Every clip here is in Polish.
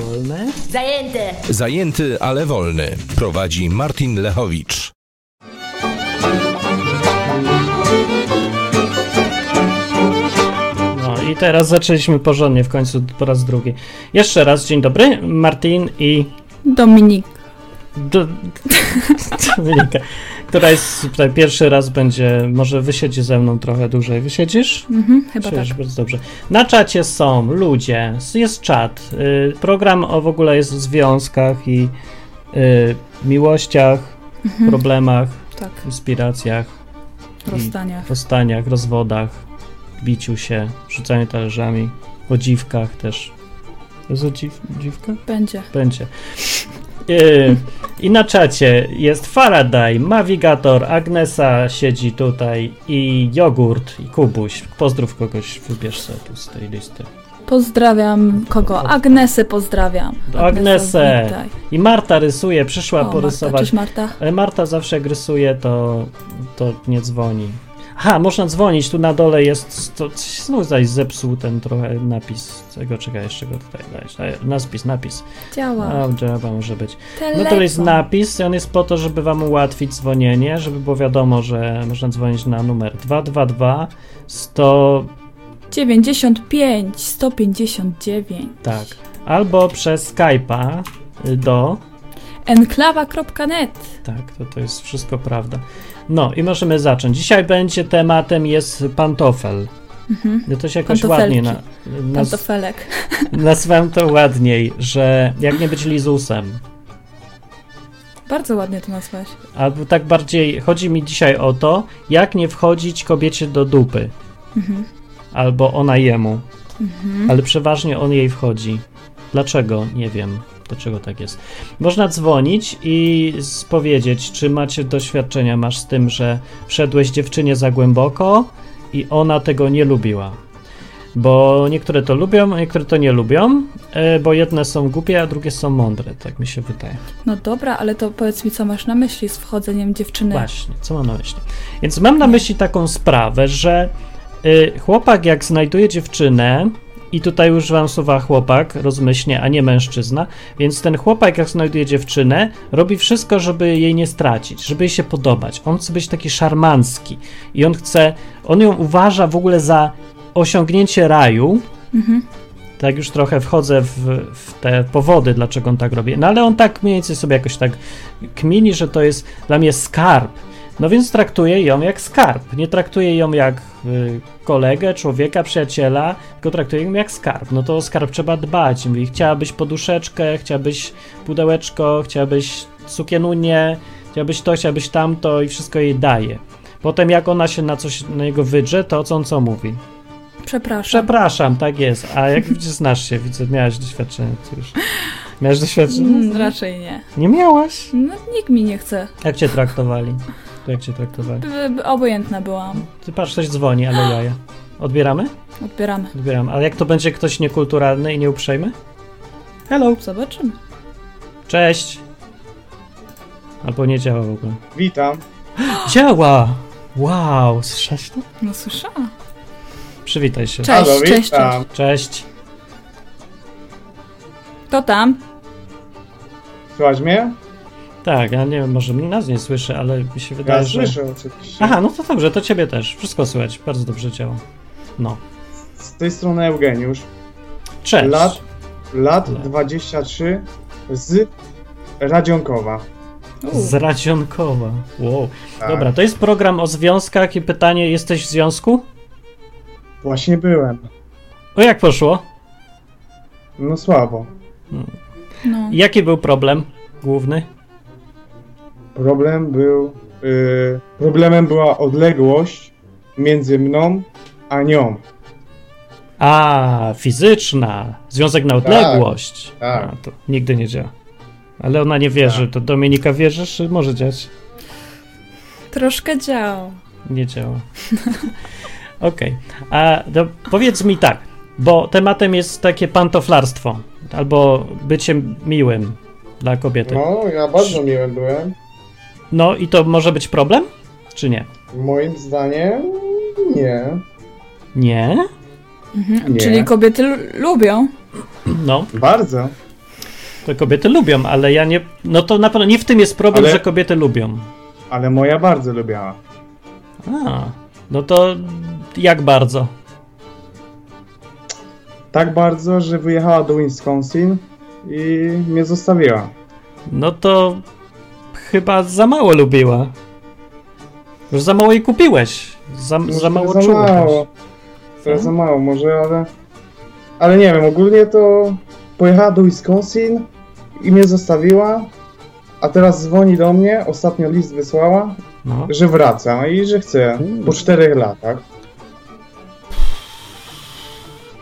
wolny. Zajęty! Zajęty, ale wolny. Prowadzi Martin Lechowicz. No i teraz zaczęliśmy porządnie w końcu po raz drugi. Jeszcze raz, dzień dobry, Martin i Dominik. Do... Dominika, która jest tutaj pierwszy raz będzie, może wysiedzi ze mną trochę dłużej. Wysiedzisz? Mhm, chyba Siedzisz tak. bardzo dobrze. Na czacie są ludzie, jest czat. Y, program o w ogóle jest w związkach i y, miłościach, Mhm, problemach, tak, inspiracjach, rozstaniach. rozstaniach, rozwodach, biciu się, rzucaniu talerzami, o dziwkach też. Jest o dziw, dziwka? Będzie. Będzie. Yy, I na czacie jest Faraday, Mavigator, Agnesa siedzi tutaj i Jogurt i Kubuś. Pozdrów kogoś, wybierz sobie tu z tej listy. Pozdrawiam kogo? Agnesę pozdrawiam. Agnesę. I Marta rysuje, przyszła O, Marta. porysować. Cześć Marta. Ale Marta zawsze jak rysuje, to, to nie dzwoni. Aha, można dzwonić, tu na dole jest, to znów zaś zepsuł ten trochę napis tego, czekaj, jeszcze go tutaj dać, napis, napis. Działa. A, działa, może być. No Telefon. to jest napis i on jest po to, żeby wam ułatwić dzwonienie, żeby było wiadomo, że można dzwonić na numer 222 100, 95, 159. tak, albo przez Skype'a y, do, Enklawa.net. tak, to, to jest wszystko prawda. No i możemy zacząć. Dzisiaj będzie tematem jest pantofel. Mhm. No to się jakoś ładnie na, naz, Pantofelek. nazwałem to ładniej, że jak nie być Lizusem. Bardzo ładnie to nazwać. Albo tak bardziej, chodzi mi dzisiaj o to, jak nie wchodzić kobiecie do dupy. Mhm. Albo ona jemu. Mhm. Ale przeważnie on jej wchodzi. Dlaczego? Nie wiem. Dlaczego tak jest? Można dzwonić i powiedzieć, czy macie doświadczenia, masz z tym, że wszedłeś dziewczynie za głęboko i ona tego nie lubiła. Bo niektóre to lubią, a niektóre to nie lubią, e, bo jedne są głupie, a drugie są mądre, tak mi się wydaje. No dobra, ale to powiedz mi, co masz na myśli z wchodzeniem dziewczyny. Właśnie, co mam na myśli? Więc mam na myśli taką sprawę, że y, chłopak jak znajduje dziewczynę, i tutaj używam słowa chłopak rozmyślnie, a nie mężczyzna, więc ten chłopak jak znajduje dziewczynę, robi wszystko, żeby jej nie stracić, żeby jej się podobać. On chce być taki szarmancki i on chce, on ją uważa w ogóle za osiągnięcie raju, Mhm. tak już trochę wchodzę w, w te powody, dlaczego on tak robi. No ale on tak mniej więcej sobie jakoś tak kmini, że to jest dla mnie skarb. No więc traktuje ją jak skarb. Nie traktuje ją jak y, kolegę, człowieka, przyjaciela, tylko traktuje ją jak skarb. No to o skarb trzeba dbać. Mówi, chciałabyś poduszeczkę, chciałabyś pudełeczko, chciałabyś sukienunię, chciałabyś to, chciałabyś tamto i wszystko jej daje. Potem jak ona się na coś na niego wydrze, to co on co mówi? Przepraszam. Przepraszam, tak jest. A jak widzisz, znasz się, widzę, miałaś doświadczenie, już. Miałaś doświadczenie? Mm, raczej nie. Nie miałaś? No, nikt mi nie chce. Jak cię traktowali? Jak cię traktowali? Obojętna byłam. Ty patrz, ktoś dzwoni, ale jaja. Odbieramy? Odbieramy. Odbieramy. A jak to będzie ktoś niekulturalny i nieuprzejmy? Hello, Zobaczymy. cześć. Albo nie działa w ogóle. Witam. Działa! Wow, słyszałeś to? No słyszałam. Przywitaj się. Cześć, Halo, cześć, witam. Cześć. To tam? Słychać mnie? Tak, ja nie wiem, może nas nie słyszy, ale mi się wydaje, Ja że... słyszę oczywiście. Aha, no to dobrze, to ciebie też. Wszystko słychać, bardzo dobrze działa. No. Z tej strony Eugeniusz. Cześć. Lat, lat Lat. 23 z Radzionkowa. U. Z Radzionkowa. Wow. Tak. Dobra, to jest program o związkach i pytanie, jesteś w związku? Właśnie byłem. O, jak poszło? No słabo. No. Jaki był problem główny? Problem był... y, problemem była odległość między mną a nią. A, fizyczna. Związek na odległość. tak. A, to nigdy nie działa. Ale ona nie wierzy. Tak. To Dominika wierzysz, czy może działać? Troszkę dział. Nie działa. Okej. A to powiedz mi tak, bo tematem jest takie pantoflarstwo. Albo bycie miłym dla kobiety. No, ja bardzo miłym byłem. No i to może być problem? Czy nie? Moim zdaniem nie. Nie? Mhm. Nie. Czyli kobiety lu- lubią. No. Bardzo. To kobiety lubią, ale ja nie. No to na pewno nie w tym jest problem, Ale- że kobiety lubią. Ale moja bardzo lubiała. A, no to jak bardzo? Tak bardzo, że wyjechała do Wisconsin i mnie zostawiła. No to chyba za mało lubiła. Już za mało jej kupiłeś. Za, za mało za mało. Trochę Co? za mało może, ale... Ale nie wiem, ogólnie to pojechała do Wisconsin i mnie zostawiła, a teraz dzwoni do mnie, ostatnio list wysłała, No. że wraca i że chce po czterech latach.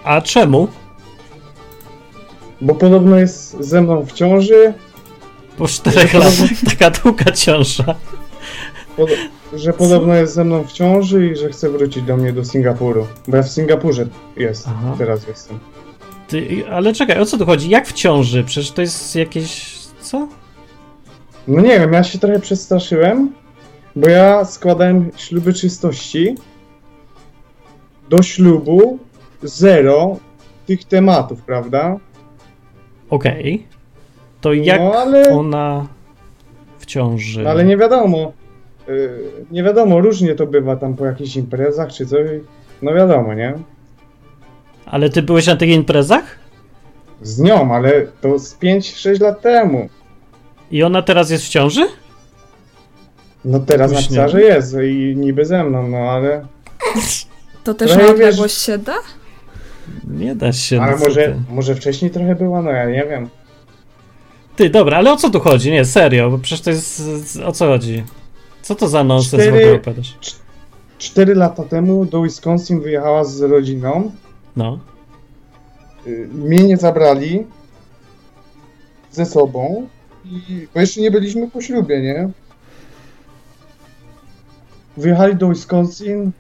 A czemu? Bo podobno jest ze mną w ciąży, Po czterech latach taka długa ciąża. pod, że podobno jest ze mną w ciąży i że chce wrócić do mnie do Singapuru. Bo ja w Singapurze jest, Aha. teraz jestem. Ty, ale czekaj, o co tu chodzi? Jak w ciąży? Przecież to jest jakieś. Co? No nie wiem, ja się trochę przestraszyłem, bo ja składałem śluby czystości. Do ślubu zero tych tematów, prawda? Okej. To jak no ale, ona w ciąży? no, ale nie wiadomo. Yy, nie wiadomo, różnie to bywa tam po jakichś imprezach czy coś. No wiadomo, nie? Ale ty byłeś na tych imprezach? Z nią, ale to z 5-6 lat temu. I ona teraz jest w ciąży? No teraz Jakoś napisała, że jest i niby ze mną, no ale... To też na wiesz- odległość się da? Nie da się. Ale no może, ty? może wcześniej trochę była, no ja nie wiem. Ty, dobra, ale o co tu chodzi? Nie, serio, bo przecież to jest. O co chodzi? Co to za nonsens w Cztery- ogóle opowiadasz? 4 lata temu do Wisconsin wyjechała z rodziną. No. Y, Mnie nie zabrali ze sobą. I, bo jeszcze nie byliśmy po ślubie, nie? Wyjechali do Wisconsin.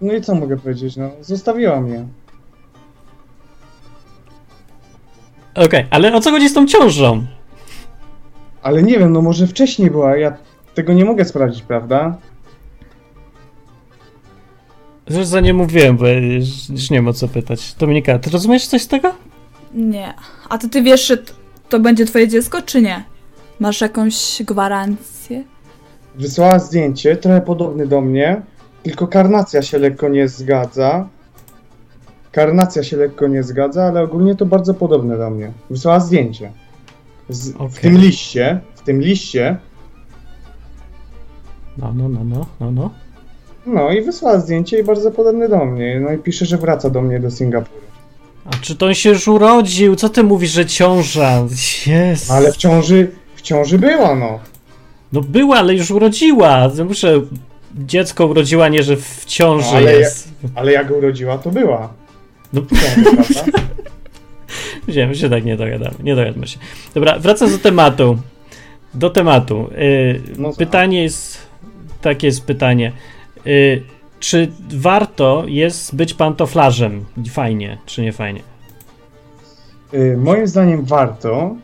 No i co mogę powiedzieć, no? Zostawiła mnie. Okej, ale o co chodzi z tą ciążą? Ale nie wiem, no może wcześniej była, ja tego nie mogę sprawdzić, prawda? Za nie mówiłem, bo już, już nie wiem o co pytać. Dominika, ty rozumiesz coś z tego? Nie. A to ty wiesz, że to będzie twoje dziecko, czy nie? Masz jakąś gwarancję? Wysłała zdjęcie, trochę podobny do mnie, tylko karnacja się lekko nie zgadza. Karnacja się lekko nie zgadza, ale ogólnie to bardzo podobne do mnie. Wysłała zdjęcie. Z, W Okej. tym liście, w tym liście, No, no, no, no, no, no. no i wysłała zdjęcie i bardzo podobne do mnie. No i pisze, że wraca do mnie do Singapuru. A czy to on się już urodził? Co ty mówisz, że ciąża? Jest. Ale w ciąży, w ciąży była, no. No była, ale już urodziła. No Muszę. Dziecko urodziła, nie że w ciąży No, ale jest. Ale jak urodziła, to była. No? Wiem, że tak nie dogadamy. Nie dogadamy się. Dobra, wracam do tematu. Do tematu. Yy, No co? pytanie jest. Takie jest pytanie. Yy, czy warto jest być pantoflarzem? Fajnie, czy nie fajnie? Y, moim zdaniem warto,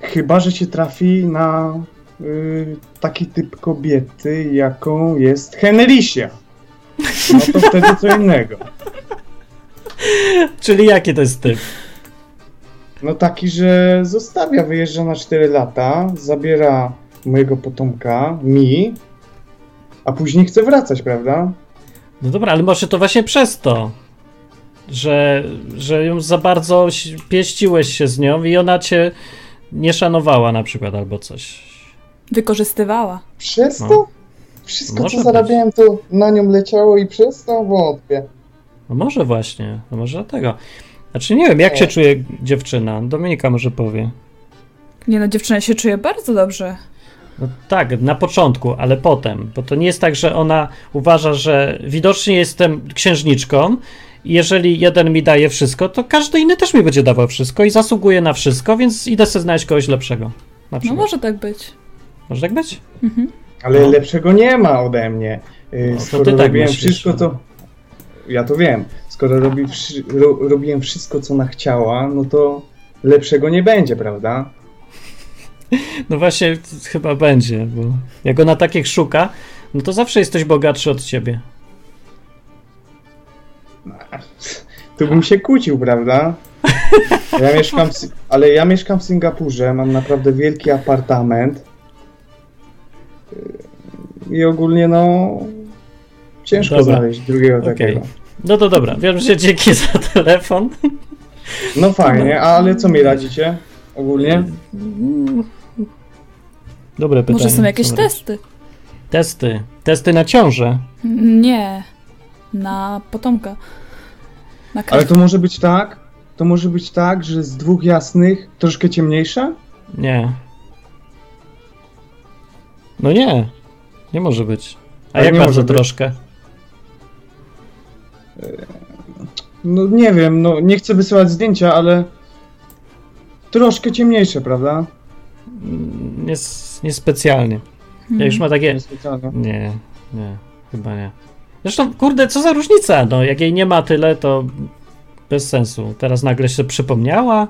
chyba że się trafi na y, taki typ kobiety, jaką jest Henrysia. No to wtedy co innego. Czyli jaki to jest typ? No taki, że zostawia, wyjeżdża na 4 lata, zabiera mojego potomka, mi, a później chce wracać, prawda? No dobra, ale może to właśnie przez to, że, że ją za bardzo pieściłeś się z nią i ona cię nie szanowała na przykład albo coś. Wykorzystywała. Przez No. to? Wszystko, Może co być. zarabiałem, to na nią leciało i przez to wątpię. No może właśnie, no może dlatego. Znaczy nie wiem, jak się czuje dziewczyna. Dominika może powie. Nie no, dziewczyna się czuje bardzo dobrze. No tak, na początku, ale potem, bo to nie jest tak, że ona uważa, że widocznie jestem księżniczką i jeżeli jeden mi daje wszystko, to każdy inny też mi będzie dawał wszystko i zasługuje na wszystko, więc idę sobie znaleźć kogoś lepszego. Na No może tak być. może tak być? Mhm. Ale No. lepszego nie ma ode mnie. Yy, No, to skoro ty tak robiłem myślisz, wszystko, no. to. Ja to wiem. Skoro robi, ro, robiłem wszystko, co ona chciała, no to lepszego nie będzie, prawda? No właśnie, chyba będzie, bo jak ona takich szuka, no to zawsze jesteś bogatszy od ciebie. Tu bym się kłócił, prawda? Ja mieszkam, ale ja mieszkam w Singapurze, mam naprawdę wielki apartament. I ogólnie no ciężko Dobra. znaleźć drugiego Okej. takiego. No to dobra, wiem, że dzięki za telefon. No fajnie, ale co mi radzicie ogólnie? Dobre pytanie. Może są jakieś testy? Testy. Testy na ciążę. Nie. Na potomka. Na Ale to może być tak, to może być tak, że z dwóch jasnych troszkę ciemniejsza? Nie. No nie. Nie może być. A Ale jak bardzo troszkę? No nie wiem, no nie chcę wysyłać zdjęcia, ale troszkę ciemniejsze, prawda? Mm, Nie, niespecjalnie. Ja już ma takie... Nie, nie, chyba nie. Zresztą, kurde, co za różnica? No, jak jej nie ma tyle, to bez sensu. Teraz nagle się przypomniała?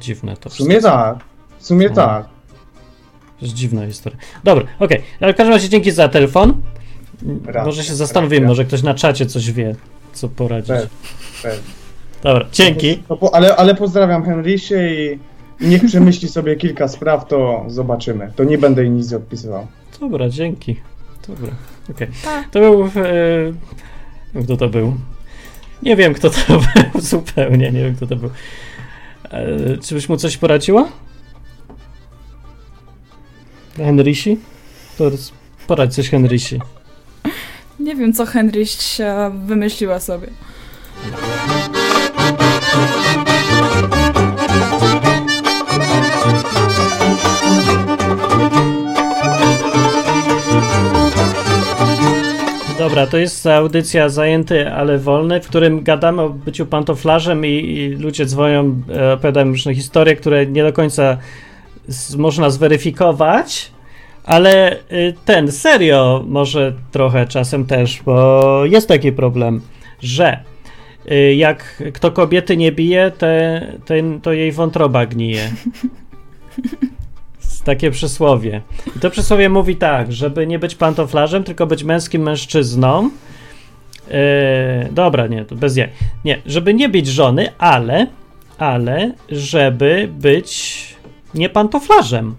Dziwne to W sumie tak, w sumie No. tak. To jest dziwna historia. Dobra, okej. Ale w każdym razie dzięki za telefon. Racja, może się zastanowimy, racja. może ktoś na czacie coś wie, co poradzić. Pewnie, pewnie. Dobra, dzięki. No, po, ale, ale pozdrawiam Henrysie i niech przemyśli sobie kilka spraw, to zobaczymy. To nie będę jej nic odpisywał. Dobra, dzięki. Dobra, okej. Pa. To był... E, kto to był? Nie wiem, kto to był zupełnie, nie wiem, kto to był. E, czy byś mu coś poradziła? Henrysi? Poradź coś Henrysi. Nie wiem, co Henryś wymyśliła sobie. Dobra, to jest audycja Zajęty, ale wolny, w którym gadamy o byciu pantoflarzem i, i ludzie dzwonią, e, opowiadają różne historie, które nie do końca z, można zweryfikować, ale y, ten, serio, może trochę czasem też, bo jest taki problem, że y, jak kto kobiety nie bije, te, ten, to jej wątroba gnije. Takie przysłowie. I to przysłowie mówi tak, żeby nie być pantoflarzem, tylko być męskim mężczyzną. Yy, dobra, nie, to bez jaj. Nie, żeby nie być żony, ale, ale, żeby być nie pantoflarzem.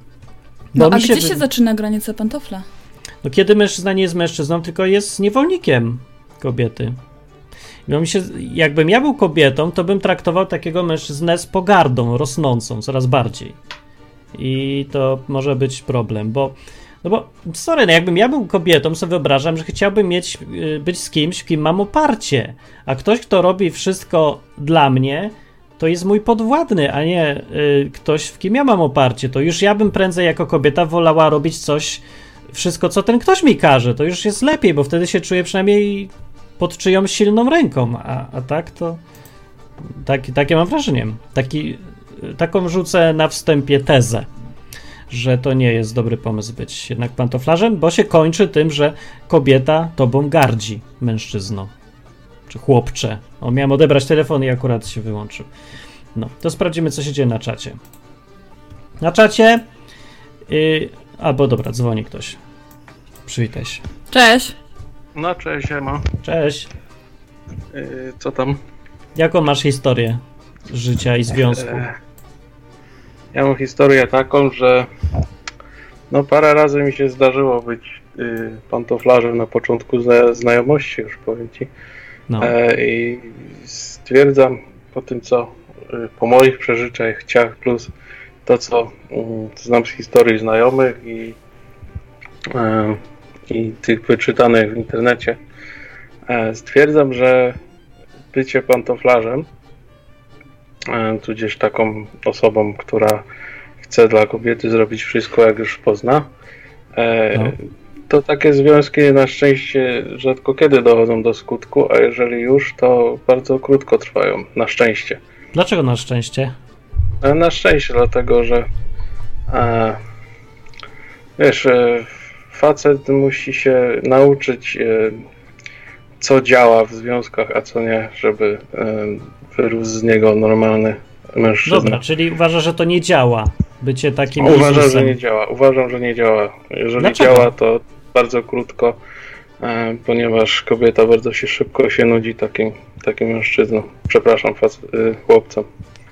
No, a mi gdzie wy- się zaczyna granica pantofla? no kiedy mężczyzna nie jest mężczyzną, tylko jest niewolnikiem kobiety. No mi się, jakbym ja był kobietą, to bym traktował takiego mężczyznę z pogardą rosnącą coraz bardziej. I to może być problem, bo no bo, sorry, no jakbym ja był kobietą, sobie wyobrażam, że chciałbym mieć, y, być z kimś, w kim mam oparcie. A ktoś, kto robi wszystko dla mnie, to jest mój podwładny, a nie y, ktoś, w kim ja mam oparcie. To już ja bym prędzej jako kobieta wolała robić coś, wszystko, co ten ktoś mi każe. To już jest lepiej, bo wtedy się czuję przynajmniej pod czyjąś silną ręką. A, a tak to. Tak, takie mam wrażenie. Taki, taką rzucę na wstępie tezę, że to nie jest dobry pomysł być jednak pantoflarzem, bo się kończy tym, że kobieta tobą gardzi mężczyzną. Czy chłopcze. O, miałem odebrać telefon i akurat się wyłączył. No, to sprawdzimy, co się dzieje na czacie. Na czacie. Yy, albo dobra, dzwoni ktoś. Przywitaj się. Cześć! No cześć, Ema. Cześć. Yy, co tam? Jaką masz historię życia i związku? E, Ja mam historię taką, że no parę razy mi się zdarzyło być y, pantoflarzem na początku zna- znajomości, już powiem ci. No. E, I stwierdzam po tym, co y, po moich przeżyciach plus to, co mm, znam z historii znajomych i, e, i tych wyczytanych w internecie, e, stwierdzam, że bycie pantoflarzem, e, tudzież taką osobą, która chce dla kobiety zrobić wszystko, jak już pozna, No. To takie związki na szczęście rzadko kiedy dochodzą do skutku, a jeżeli już, to bardzo krótko trwają. Na szczęście. Dlaczego na szczęście? E, Na szczęście, dlatego że e, wiesz, e, facet musi się nauczyć, e, co działa w związkach, a co nie, żeby e, wyrósł z niego normalny mężczyzna. Dobra, czyli uważasz, że to nie działa. Bycie takim Uważam, że nie działa. Uważam, że nie działa. Jeżeli Dlaczego? działa, to bardzo krótko, e, ponieważ kobieta bardzo się szybko się nudzi takim, takim mężczyzną. Przepraszam, y, chłopcom.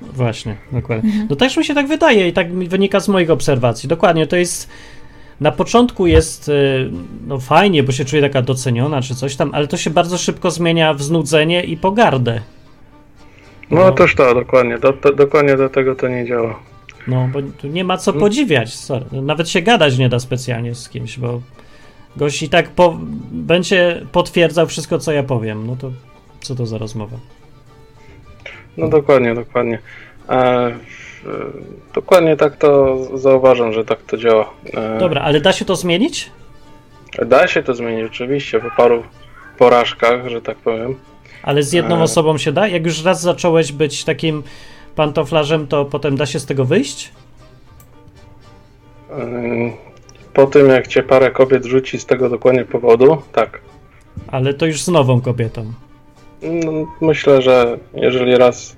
Właśnie, dokładnie. No też mi się tak wydaje i tak wynika z moich obserwacji. Dokładnie, to jest. Na początku jest y, no fajnie, bo się czuje taka doceniona czy coś tam, ale to się bardzo szybko zmienia w znudzenie i pogardę. No, No. toż to, dokładnie. Do, do, dokładnie do tego to nie działa. No, bo tu nie ma co podziwiać. Sorry. Nawet się gadać nie da specjalnie z kimś, bo gość i tak po, będzie potwierdzał wszystko, co ja powiem. No to co to za rozmowa? No dokładnie, dokładnie. E, e, dokładnie tak to zauważam, że tak to działa. E, Dobra, ale da się to zmienić? Da się to zmienić oczywiście po paru porażkach, że tak powiem. Ale z jedną E. osobą się da? Jak już raz zacząłeś być takim pantoflarzem, to potem da się z tego wyjść? Po tym jak cię parę kobiet rzuci z tego dokładnie powodu, tak. Ale to już z nową kobietą. No, myślę, że jeżeli raz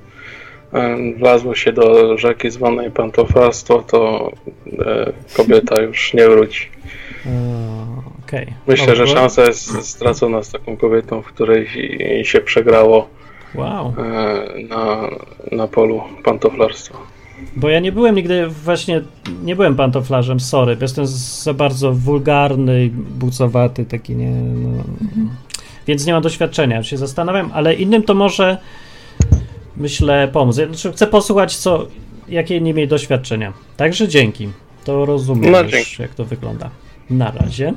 wlazło się do rzeki zwanej pantoflarstwo, to e, kobieta już nie wróci. Okej. Myślę, że szansa jest stracona z taką kobietą, w której się- się przegrało Wow. e, na, na polu pantoflarstwa. Bo ja nie byłem nigdy właśnie, nie byłem pantoflarzem, sorry, bo jestem za bardzo wulgarny, i bucowaty, taki nie, no, więc nie mam doświadczenia, się zastanawiam, ale innym to może, myślę, pomóc. Ja, Znaczy, chcę posłuchać, co, jakie nie mieli doświadczenia. Także dzięki, to rozumiem No, już, jak to wygląda. Na razie,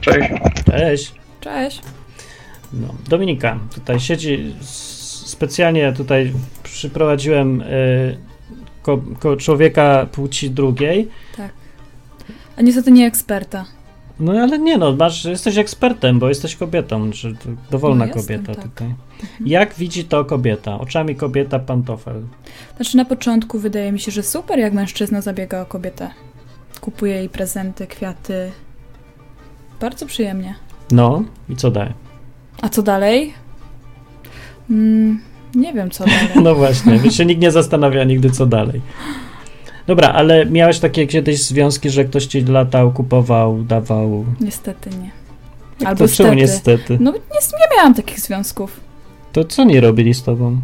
Cześć. cześć. Cześć. No, Dominika tutaj siedzi. Specjalnie tutaj przyprowadziłem y, ko, ko, człowieka płci drugiej. A niestety nie eksperta. No ale nie no, masz, jesteś ekspertem, bo jesteś kobietą, to dowolna No, jestem, kobieta tak. tutaj. Jak widzi to kobieta? Oczami kobieta pantofel. Znaczy na początku wydaje mi się, że super, jak mężczyzna zabiega o kobietę. Kupuje jej prezenty, kwiaty. Bardzo przyjemnie. No i co daje? A co dalej? Mm, nie wiem co dalej. No właśnie, więc się nikt nie zastanawia nigdy co dalej. Dobra, ale miałeś takie kiedyś związki, że ktoś ci latał, kupował, dawał. Niestety nie. Jak Albo to czemu stety. niestety? No nie, nie miałam takich związków. To co nie robili z tobą?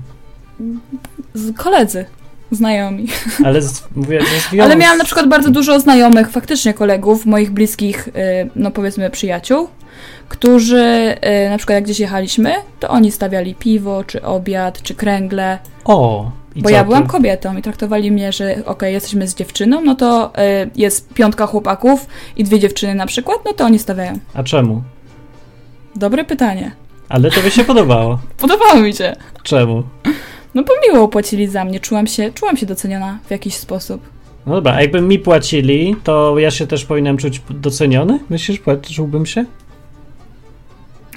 Z koledzy, znajomi. Ale z, mówię. Ale miałam na przykład bardzo dużo znajomych, faktycznie kolegów, moich bliskich, y, no powiedzmy przyjaciół, którzy y, na przykład jak gdzieś jechaliśmy, to oni stawiali piwo, czy obiad, czy kręgle, O! Bo ja byłam kobietą i traktowali mnie, że okej, jesteśmy z dziewczyną, no to y, jest piątka chłopaków i dwie dziewczyny na przykład, no to oni stawiają. A czemu? Dobre pytanie. Ale to by się podobało. Podobało mi się. Czemu? No bo miło płacili za mnie, czułam się, czułam się doceniona w jakiś sposób. No dobra, a jakby mi płacili, to ja się też powinienem czuć doceniony? Myślisz, czułbym się?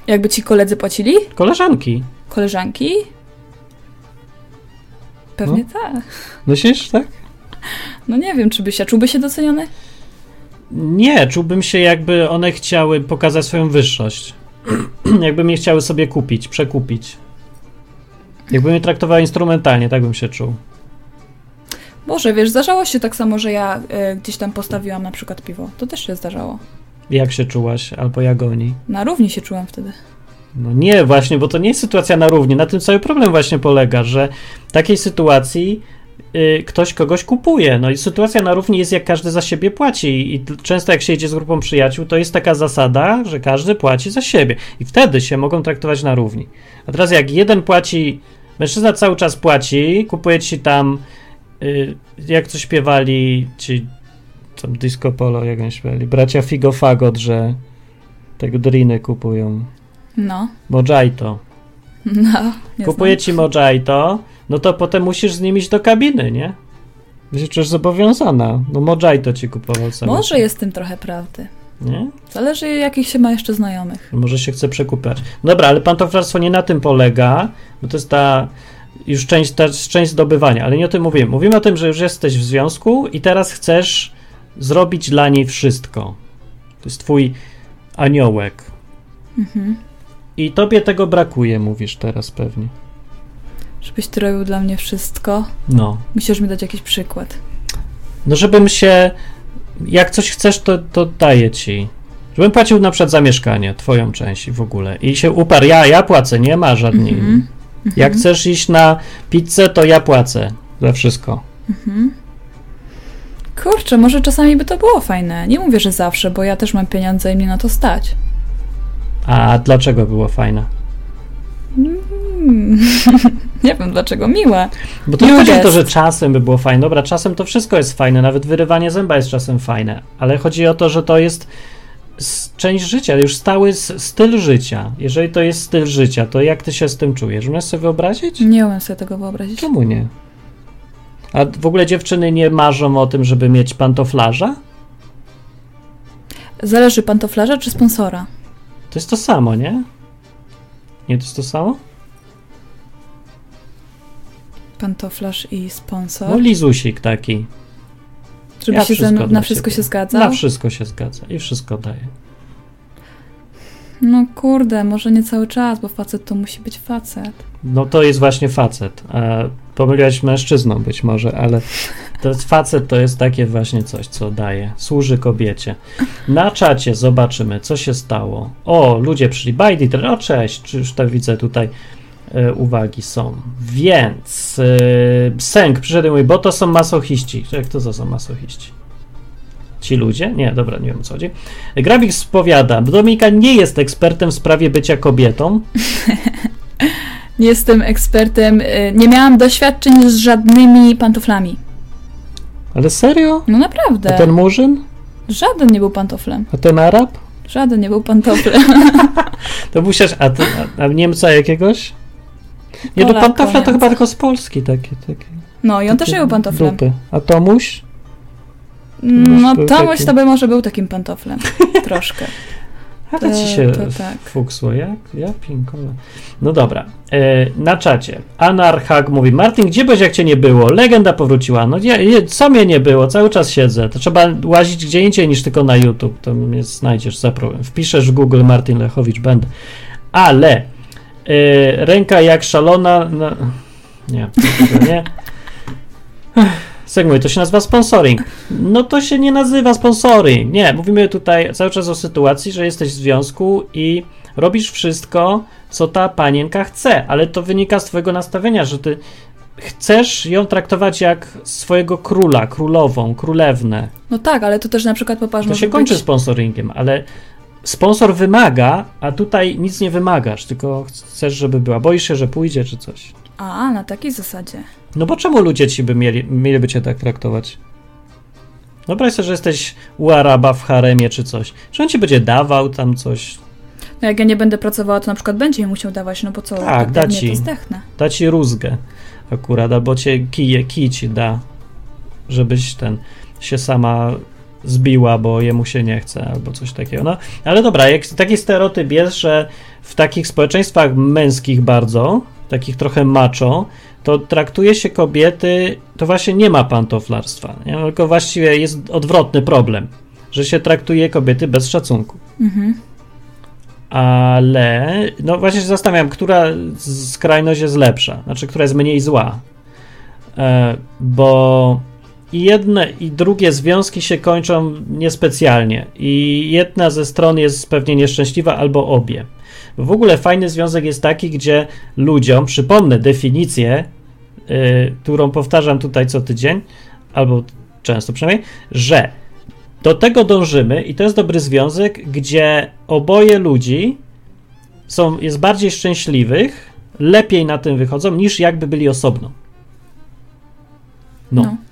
Jakby ci koledzy płacili? Koleżanki. Koleżanki? Pewnie tak. Myślisz, tak? No nie wiem, czy by się, czułby się doceniony? Nie, czułbym się jakby one chciały pokazać swoją wyższość. jakby mnie chciały sobie kupić, przekupić. Jakby mnie traktowały instrumentalnie, tak bym się czuł. Może, wiesz, zdarzało się tak samo, że ja e, gdzieś tam postawiłam na przykład piwo. To też się zdarzało. Jak się czułaś, albo jak oni. Na równi się czułam wtedy. No nie, właśnie, bo to nie jest sytuacja na równi. Na tym cały problem właśnie polega, że w takiej sytuacji y, ktoś kogoś kupuje. No i sytuacja na równi jest jak każdy za siebie płaci. I często jak się jedzie z grupą przyjaciół, to jest taka zasada, że każdy płaci za siebie. I wtedy się mogą traktować na równi. A teraz jak jeden płaci, mężczyzna cały czas płaci, kupuje ci tam, y, jak to śpiewali ci tam disco polo, jak oni śpiewali, bracia Figo Fagot, że tego driny kupują. No, Mojito. no. Nie Kupuje ci Mojito, no to potem musisz z nim iść do kabiny, nie? Się czujesz zobowiązana. No Mojito ci kupował znam. cały Może jest tym trochę prawdy. Nie? Zależy, jakich się ma jeszcze znajomych. Może się chce przekupiać. Dobra, ale pantoflarstwo nie na tym polega, bo to jest ta już część, ta część zdobywania, ale nie o tym mówimy. Mówimy o tym, że już jesteś w związku i teraz chcesz zrobić dla niej wszystko. To jest twój aniołek. Mhm. I tobie tego brakuje, mówisz teraz pewnie. Żebyś ty robił dla mnie wszystko. No. Musisz mi dać jakiś przykład. No, żebym się. Jak coś chcesz, to, to daję ci. Żebym płacił na przykład za mieszkanie, twoją część w ogóle. I się uparł, ja, ja płacę, nie ma żadnej. Mhm. Jak chcesz iść na pizzę, to ja płacę. za wszystko. Kurczę, może czasami by to było fajne. Nie mówię, że zawsze, bo ja też mam pieniądze i mnie na to stać. A dlaczego było fajne? Hmm. nie wiem dlaczego, miłe. Bo to chodzi o to, że czasem by było fajne. Dobra, czasem to wszystko jest fajne, nawet wyrywanie zęba jest czasem fajne, ale chodzi o to, że to jest część życia, już stały styl życia. Jeżeli to jest styl życia, to jak ty się z tym czujesz? Umiesz sobie wyobrazić? Nie umiem sobie tego wyobrazić. Czemu nie? A w ogóle dziewczyny nie marzą o tym, żeby mieć pantoflarza? Zależy pantoflarza czy sponsora? To jest to samo, nie? Nie to jest to samo? Pantoflarz i sponsor. No lizusik taki. Żeby ja się wszystko dla na wszystko się zgadzał? Na wszystko się zgadza i wszystko daje. No kurde, może nie cały czas, bo facet to musi być facet. No to jest właśnie facet. A pomyliłaś mężczyzną być może, ale to jest facet to jest takie właśnie coś, co daje. Służy kobiecie. Na czacie zobaczymy, co się stało. O, ludzie przyszli. Bajdi, o cześć, czy już tak widzę tutaj e, uwagi są. Więc e, Sęk przyszedł i mówi, bo to są masochiści. Jak to, to są masochiści? Ci ludzie? Nie, dobra, nie wiem o co chodzi. Grabik spowiada, Dominika nie jest ekspertem w sprawie bycia kobietą. Nie jestem ekspertem, y, nie miałam doświadczeń z żadnymi pantoflami. Ale serio? No A naprawdę. ten murzyn? Żaden nie był pantoflem. A ten Arab? Żaden nie był pantoflem. To musisz. A, ty, a, a Niemca jakiegoś? Nie, do pantofla to chyba tylko z Polski takie. takie No i on też był pantoflem. Dupy. A Tomuś? No Tomuś taki. to by może był takim pantoflem. Troszkę. A to To- ci się to tak. fuksło, jak? Ja pinkowe. No dobra. E, na czacie. Anarchak mówi, Martin, gdzie byłeś, jak cię nie było? Legenda powróciła. No nie, co mnie nie było? Cały czas siedzę. To trzeba łazić gdzie indziej niż tylko na YouTube. To mnie znajdziesz za problem. Wpiszesz w Google Martin Lechowicz, będę. Ale e, ręka jak szalona. No, nie, nie. Segmuj, to się nazywa sponsoring. No to się nie nazywa sponsoring. Nie, mówimy tutaj cały czas o sytuacji, że jesteś w związku i robisz wszystko, co ta panienka chce, ale to wynika z twojego nastawienia, że ty chcesz ją traktować jak swojego króla, królową, królewnę. No tak, ale to też na przykład popatrz, To się kończy być... sponsoringiem, ale sponsor wymaga, a tutaj nic nie wymagasz, tylko chcesz, żeby była. Boisz się, że pójdzie czy coś. A, na takiej zasadzie. No bo czemu ludzie ci by mieli, mieliby cię tak traktować? Wyobraź sobie, że jesteś u Araba w haremie czy coś. Czy on ci będzie dawał tam coś? No jak ja nie będę pracowała, to na przykład będzie mi musiał dawać, no bo co, Tak, da ci. Da ci rózgę akurat, albo cię kije, kij ci da, żebyś ten się sama zbiła, bo jemu się nie chce, albo coś takiego. No, ale dobra, jak taki stereotyp jest, że w takich społeczeństwach męskich bardzo, takich trochę macho, to traktuje się kobiety, to właśnie nie ma pantoflarstwa, nie? tylko właściwie jest odwrotny problem, że się traktuje kobiety bez szacunku. Mhm. Ale no właśnie się zastanawiam, która skrajność jest lepsza, znaczy która jest mniej zła. E, bo i jedne i drugie związki się kończą niespecjalnie. I jedna ze stron jest pewnie nieszczęśliwa, albo obie. W ogóle fajny związek jest taki, gdzie ludziom, przypomnę definicję, y, którą powtarzam tutaj co tydzień, albo często przynajmniej, że do tego dążymy i to jest dobry związek, gdzie oboje ludzi są, jest bardziej szczęśliwych, lepiej na tym wychodzą, niż jakby byli osobno. No, No.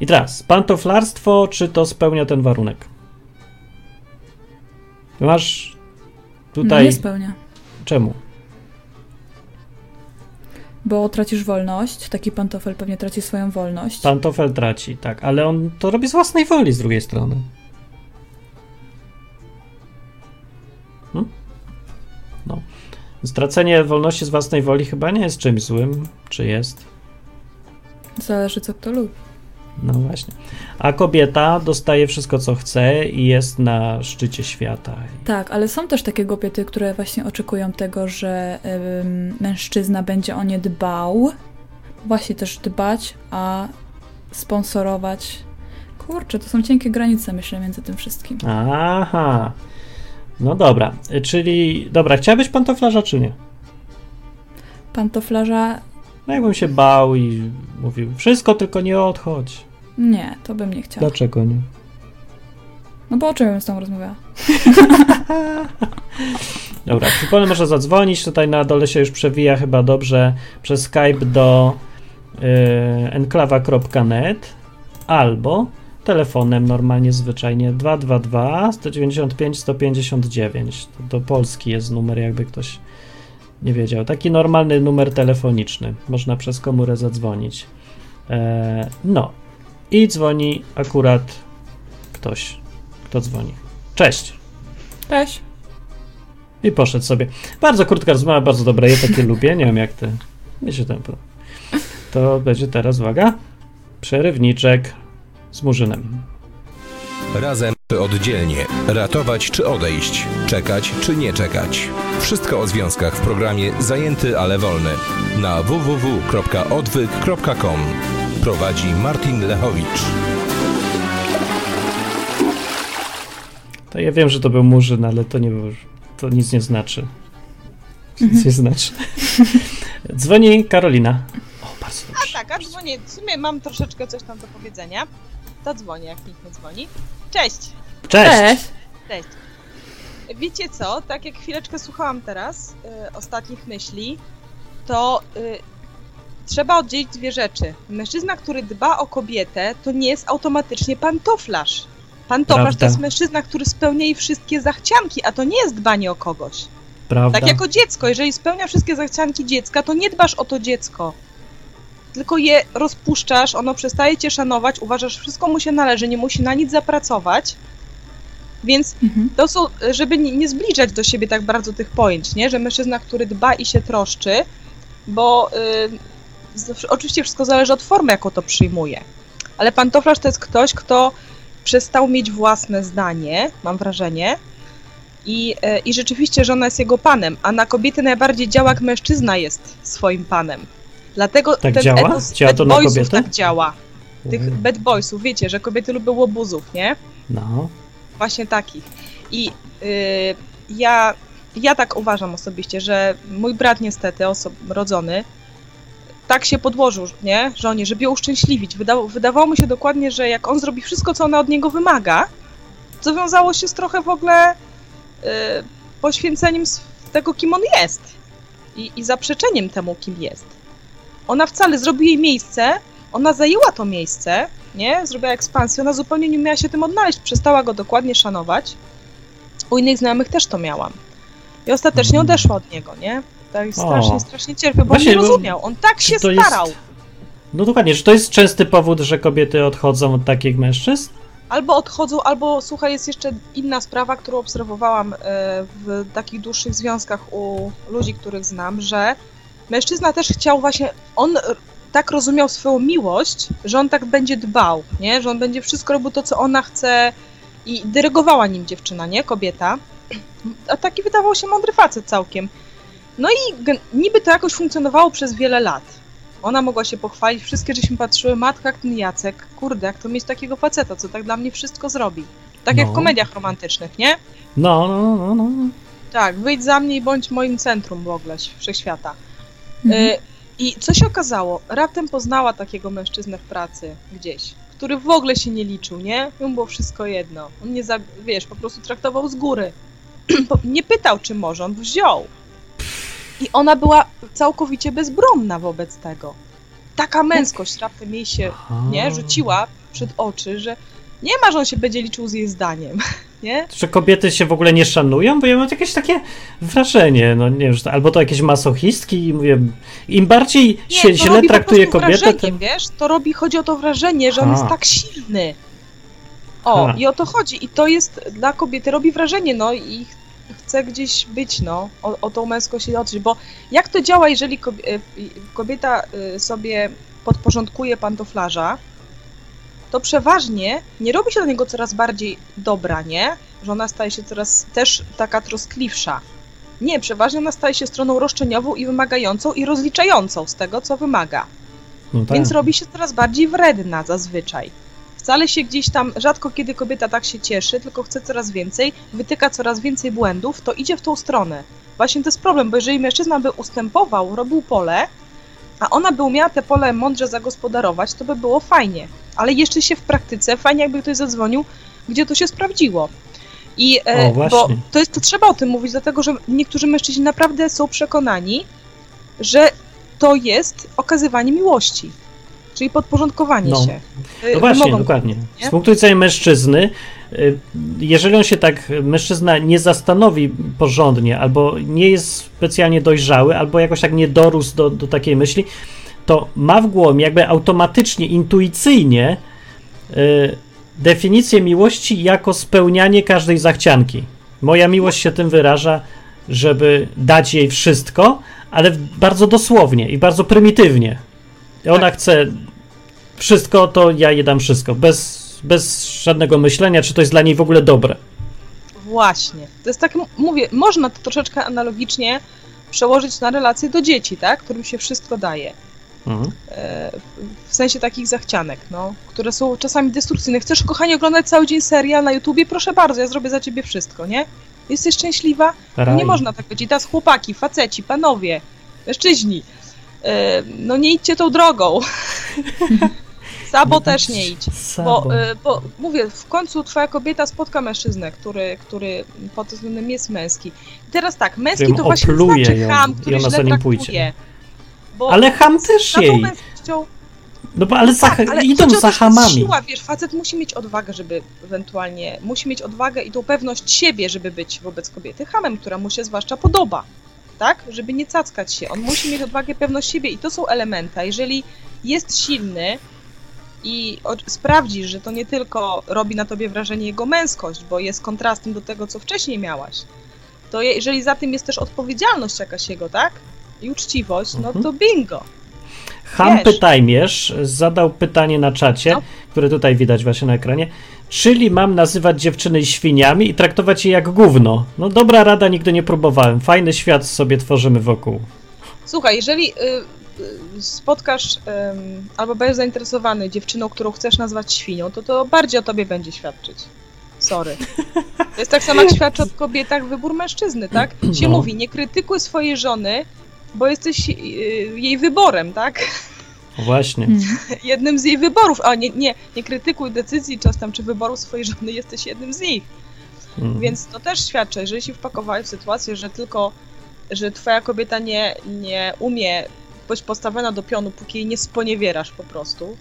No. I teraz, pantoflarstwo, czy to spełnia ten warunek? Masz No tutaj... nie spełnia. Czemu? Bo tracisz wolność, taki pantofel pewnie traci swoją wolność. Pantofel traci, tak, ale on to robi z własnej woli z drugiej strony. Hmm? No. Stracenie wolności z własnej woli chyba nie jest czymś złym, czy jest? Zależy co kto lubi. No właśnie. A kobieta dostaje wszystko, co chce i jest na szczycie świata. Tak, ale są też takie kobiety, które właśnie oczekują tego, że ym, mężczyzna będzie o nie dbał. Właśnie też dbać, a sponsorować. Kurczę, to są cienkie granice, myślę, między tym wszystkim. Aha. No dobra, czyli dobra, chciałabyś pantoflarza czy nie? Pantoflarza No jakbym się bał i mówił, wszystko tylko nie odchodź. Nie, to bym nie chciała. Dlaczego nie? No bo o czym bym z tą rozmawiała? Dobra, przypomnę, może zadzwonić. Tutaj na dole się już przewija chyba dobrze przez Skype do yy, enklawa.net albo telefonem normalnie, zwyczajnie 222 195 159. To do Polski jest numer, jakby ktoś nie wiedział. Taki normalny numer telefoniczny. Można przez komórę zadzwonić. E, no. I dzwoni akurat ktoś. Kto dzwoni? Cześć. Cześć. I poszedł sobie. Bardzo krótka rozmowa, bardzo dobra. Ja takie lubię. Nie wiem jak ty. Nie się tam. To będzie teraz, uwaga, przerywniczek z Murzynem. Razem czy oddzielnie. Ratować czy odejść. Czekać czy nie czekać. Wszystko o związkach w programie Zajęty, ale wolny. Na www.odwyk.com. Prowadzi Martin Lechowicz. To ja wiem, że to był Murzyn, ale to nie był, to nic nie znaczy. Nic nie znaczy. Dzwoni Karolina. O, bardzo A dobrze. tak, a dzwonię. W sumie mam troszeczkę coś tam do powiedzenia. To dzwonię, jak nikt nie dzwoni. Cześć! Cześć. Cześć. Cześć! Wiecie co? Tak jak chwileczkę słuchałam teraz y, ostatnich myśli, to y, trzeba oddzielić dwie rzeczy. Mężczyzna, który dba o kobietę, to nie jest automatycznie pantoflarz. Pantoflarz Prawda. to jest mężczyzna, który spełnia jej wszystkie zachcianki, a to nie jest dbanie o kogoś. Prawda? Tak jako dziecko, jeżeli spełnia wszystkie zachcianki dziecka, to nie dbasz o to dziecko. Tylko je rozpuszczasz, ono przestaje cię szanować, uważasz, że wszystko mu się należy, nie musi na nic zapracować. Więc Mhm. to są, żeby nie, nie zbliżać do siebie tak bardzo tych pojęć, nie? Że mężczyzna, który dba i się troszczy, bo y, oczywiście wszystko zależy od formy, jaką to przyjmuje. Ale pantoflarz to jest ktoś, kto przestał mieć własne zdanie, mam wrażenie, i, e, I rzeczywiście żona jest jego panem, a na kobiety najbardziej działa, jak mężczyzna jest swoim panem. Dlatego Tak ten działa? etos Działa to boysów tak działa. Tych Mm. bad boysów, wiecie, że kobiety lubią łobuzów, nie? No. Właśnie takich. I y, ja, ja tak uważam osobiście, że mój brat niestety, osob rodzony, tak się podłożył, nie? Żonie, żeby ją uszczęśliwić. Wydało, wydawało mu się dokładnie, że jak on zrobi wszystko, co ona od niego wymaga, to wiązało się z trochę w ogóle y, poświęceniem tego, kim on jest. I, I zaprzeczeniem temu, kim jest. Ona wcale zrobi jej miejsce, ona zajęła to miejsce, nie? Zrobiła ekspansję, ona zupełnie nie umiała się tym odnaleźć, przestała go dokładnie szanować. U innych znajomych też to miałam. I ostatecznie odeszła od niego, nie? Tak O. strasznie, strasznie cierpiał, bo Właśnie, on nie bo- rozumiał. On tak się to jest- starał. No dokładnie, czy to jest częsty powód, że kobiety odchodzą od takich mężczyzn? Albo odchodzą, albo słuchaj, jest jeszcze inna sprawa, którą obserwowałam e, w takich dłuższych związkach u ludzi, których znam, że mężczyzna też chciał właśnie, on tak rozumiał swoją miłość, że on tak będzie dbał, nie? Że on będzie wszystko robił to, co ona chce i dyrygowała nim dziewczyna, nie? Kobieta. A taki wydawał się mądry facet całkiem. No i niby to jakoś funkcjonowało przez wiele lat. Ona mogła się pochwalić, wszystkie żeśmy patrzyły, matka jak ten Jacek, kurde, jak to mieć takiego faceta, co tak dla mnie wszystko zrobi. Tak jak No. w komediach romantycznych, nie? No, no, no, no. Tak, wyjdź za mnie i bądź moim centrum w ogóle wszechświata. Mhm. Y, I co się okazało? Raptem poznała takiego mężczyznę w pracy gdzieś, który w ogóle się nie liczył, nie? Mu było wszystko jedno. On nie, za, wiesz, po prostu traktował z góry. Nie pytał, czy może, on wziął. I ona była całkowicie bezbronna wobec tego. Taka męskość raptem jej się Aha. nie, rzuciła przed oczy, że nie ma, że on się będzie liczył z jej zdaniem, nie? Że kobiety się w ogóle nie szanują? Bo ja mam jakieś takie wrażenie, no nie wiem, że to, albo to jakieś masochistki i mówię, im bardziej Nie, się źle traktuje kobietę, tym... wiesz, to robi, chodzi o to wrażenie, że on A. jest tak silny. O, A. i o to chodzi. I to jest dla kobiety, robi wrażenie, no i chce gdzieś być, no, o, o tą męskość i odżyć, bo jak to działa, jeżeli y, kobieta y, sobie podporządkuje pantoflarza, to przeważnie nie robi się do niego coraz bardziej dobra, nie? Że ona staje się coraz też taka troskliwsza. Nie, przeważnie ona staje się stroną roszczeniową i wymagającą i rozliczającą z tego, co wymaga. No tak. Więc robi się coraz bardziej wredna zazwyczaj. Wcale się gdzieś tam, rzadko kiedy kobieta tak się cieszy, tylko chce coraz więcej, wytyka coraz więcej błędów, to idzie w tą stronę. Właśnie to jest problem, bo jeżeli mężczyzna by ustępował, robił pole, a ona by umiała te pole mądrze zagospodarować, to by było fajnie. Ale jeszcze się w praktyce, fajnie jakby ktoś zadzwonił, gdzie to się sprawdziło. I e, O, bo to jest, to trzeba o tym mówić, dlatego że niektórzy mężczyźni naprawdę są przekonani, że to jest okazywanie miłości, czyli podporządkowanie No. się. No właśnie, wymogom. dokładnie. nie? Z punktu widzenia mężczyzny, y, jeżeli on się tak, mężczyzna nie zastanowi porządnie, albo nie jest specjalnie dojrzały, albo jakoś tak nie dorósł do, do takiej myśli, to ma w głowie jakby automatycznie, intuicyjnie y, definicję miłości jako spełnianie każdej zachcianki. Moja miłość się tym wyraża, żeby dać jej wszystko, ale bardzo dosłownie i bardzo prymitywnie. Ona chce wszystko, to ja jej dam wszystko. Bez, bez żadnego myślenia, czy to jest dla niej w ogóle dobre. Właśnie. To jest tak, mówię, można to troszeczkę analogicznie przełożyć na relacje do dzieci, tak? Którym się wszystko daje. Mhm. E, w- sensie takich zachcianek, no, które są czasami destrukcyjne. Chcesz, kochanie, oglądać cały dzień serial na YouTubie? Proszę bardzo, ja zrobię za ciebie wszystko, nie? Jesteś szczęśliwa? No nie można tak powiedzieć. Teraz chłopaki, faceci, panowie, mężczyźni, e, no nie idźcie tą drogą. Sabo też nie idź. Sabo. Bo, y, bo mówię, w końcu twoja kobieta spotka mężczyznę, który, który pod tym względem jest męski. I teraz tak, męski Którym to właśnie znaczy ją ham, który źle traktuje. pójdzie. Ale ham też jej. No bo ale, za, tak, ale idą za hamami. Siła, wiesz, facet musi mieć odwagę, żeby ewentualnie, musi mieć odwagę i tą pewność siebie, żeby być wobec kobiety hamem, która mu się zwłaszcza podoba. Tak? Żeby nie cackać się. On musi mieć odwagę, pewność siebie i to są elementy. A Jeżeli jest silny i sprawdzisz, że to nie tylko robi na tobie wrażenie jego męskość, bo jest kontrastem do tego, co wcześniej miałaś, to je, jeżeli za tym jest też odpowiedzialność jakaś jego, tak? I uczciwość, no Mhm. to bingo. Ham. Pytajmierz zadał pytanie na czacie, No. które tutaj widać właśnie na ekranie. Czyli mam nazywać dziewczyny świniami i traktować je jak gówno? No dobra rada, nigdy nie próbowałem. Fajny świat sobie tworzymy wokół. Słuchaj, jeżeli y, spotkasz ym, albo będziesz zainteresowany dziewczyną, którą chcesz nazwać świnią, to to bardziej o tobie będzie świadczyć. Sorry. To jest tak samo jak świadczy o kobietach wybór mężczyzny, tak? Się No. mówi, nie krytykuj swojej żony, bo jesteś y, jej wyborem, tak? Właśnie. Mm. Jednym z jej wyborów. A nie, nie, nie krytykuj decyzji czasem czy wyborów swojej żony, jesteś jednym z nich. Mm. Więc to też świadczy, jeżeli się wpakowałeś w sytuację, że tylko, że twoja kobieta nie, nie umie być postawiona do pionu, póki jej nie sponiewierasz po prostu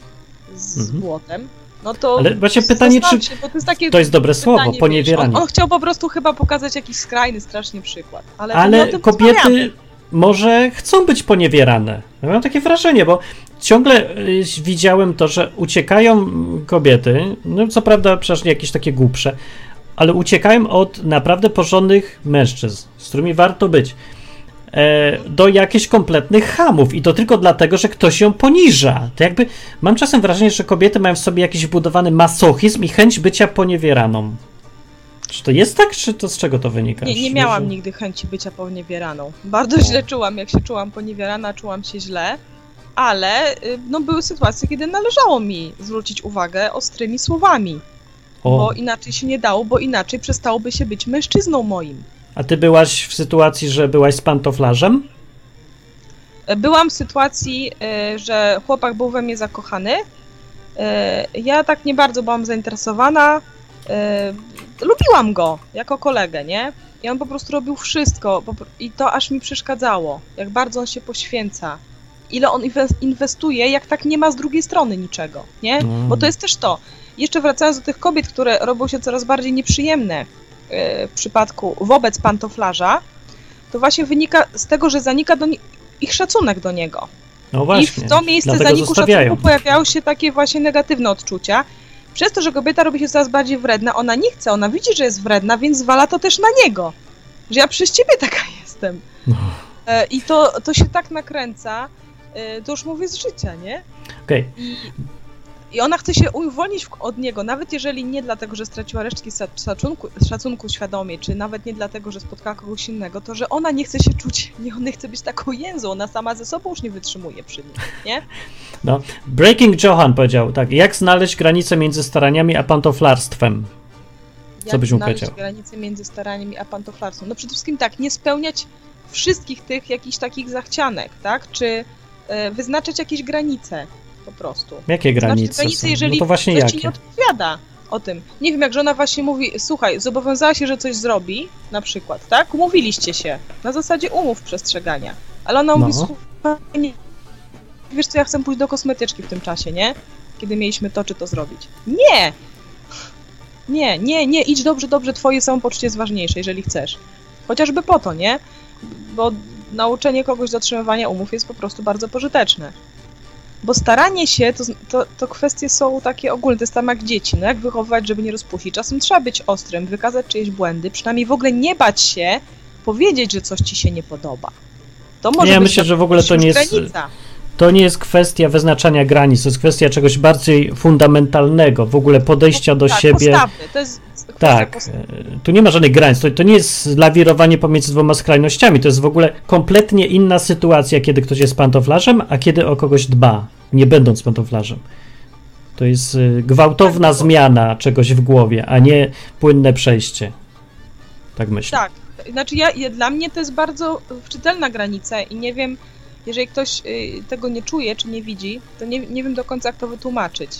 z Mhm. błotem, no to Ale właśnie pytanie, czy się, to jest takie To jest dobre słowo, pytanie, wiesz, poniewieranie. on, on chciał po prostu chyba pokazać jakiś skrajny strasznie przykład. Ale, Ale rozmawiamy. kobiety może chcą być poniewierane. Ja mam takie wrażenie, bo ciągle y, widziałem to, że uciekają kobiety, no co prawda przecież nie jakieś takie głupsze, ale uciekają od naprawdę porządnych mężczyzn, z którymi warto być, do jakichś kompletnych hamów i to tylko dlatego, że ktoś ją poniża. To jakby mam czasem wrażenie, że kobiety mają w sobie jakiś wbudowany masochizm i chęć bycia poniewieraną. Czy to jest tak, czy to z czego to wynika? Nie, nie miałam nigdy chęci bycia poniewieraną. Bardzo źle czułam, jak się czułam poniewierana, czułam się źle, ale y, no, były sytuacje, kiedy należało mi zwrócić uwagę ostrymi słowami, O. bo inaczej się nie dało, bo inaczej przestałoby się być mężczyzną moim. A ty byłaś w sytuacji, że byłaś z pantoflarzem? E, Byłam w sytuacji, y, że chłopak był we mnie zakochany. Y, Ja tak nie bardzo byłam zainteresowana. Lubiłam go jako kolegę, nie? I on po prostu robił wszystko i to aż mi przeszkadzało, jak bardzo on się poświęca. Ile on inwe- inwestuje, jak tak nie ma z drugiej strony niczego, nie? Mm. Bo to jest też to. Jeszcze wracając do tych kobiet, które robią się coraz bardziej nieprzyjemne przypadku wobec pantoflarza, to właśnie wynika z tego, że zanika ich szacunek do niego. No I właśnie. w to miejsce zaniku zostawiają. szacunku pojawiają się takie właśnie negatywne odczucia. Przez to, że kobieta robi się coraz bardziej wredna, ona nie chce, ona widzi, że jest wredna, więc zwala to też na niego. Że ja przez ciebie taka jestem. No. E, I to, to się tak nakręca, e, to już mówię z życia, nie? Okej. I, I ona chce się uwolnić od niego, nawet jeżeli nie dlatego, że straciła resztki szacunku, szacunku świadomie, czy nawet nie dlatego, że spotkała kogoś innego, to że ona nie chce się czuć, nie, ona nie chce być taką jęzą, ona sama ze sobą już nie wytrzymuje przy nim, nie? No. Breaking Johan powiedział tak, jak znaleźć granicę między staraniami a pantoflarstwem? Jak byś mu znaleźć powiedział? granicę między staraniem a pantoflarstwem? No przede wszystkim tak, nie spełniać wszystkich tych jakichś takich zachcianek, tak? Czy e, wyznaczać jakieś granice po prostu. Jakie granice Znaczy, granice są? jeżeli no to właśnie ktoś jakie? ci nie odpowiada o tym. Nie wiem, jak żona właśnie mówi, słuchaj, zobowiązała się, że coś zrobi, na przykład, tak? Umówiliście się, na zasadzie umów przestrzegania. Ale ona mówi, No. słuchaj, nie, wiesz co, ja chcę pójść do kosmetyczki w tym czasie, nie? Kiedy mieliśmy to czy to zrobić. Nie! Nie, nie, nie, idź dobrze, dobrze, twoje samopoczucie jest ważniejsze, jeżeli chcesz. Chociażby po to, nie? Bo nauczenie kogoś dotrzymywania umów jest po prostu bardzo pożyteczne. Bo staranie się, to, to, to kwestie są takie ogólne, to jest tam jak dzieci, no jak wychowywać, żeby nie rozpuścić. Czasem trzeba być ostrym, wykazać czyjeś błędy, przynajmniej w ogóle nie bać się powiedzieć, że coś ci się nie podoba. To może Ja być myślę, że w ogóle to nie jest- granica. To nie jest kwestia wyznaczania granic, to jest kwestia czegoś bardziej fundamentalnego, w ogóle podejścia do tak, siebie. Postawy. To jest Tak, postawy. e, tu nie ma żadnych granic. To, to nie jest lawirowanie pomiędzy dwoma skrajnościami. To jest w ogóle kompletnie inna sytuacja, kiedy ktoś jest pantoflarzem, a kiedy o kogoś dba, nie będąc pantoflarzem. To jest e, gwałtowna Tak, to- zmiana czegoś w głowie, a nie płynne przejście. Tak myślę. Tak, znaczy ja, ja, dla mnie to jest bardzo czytelna granica i nie wiem, jeżeli ktoś y, tego nie czuje czy nie widzi, to nie, nie wiem do końca jak to wytłumaczyć.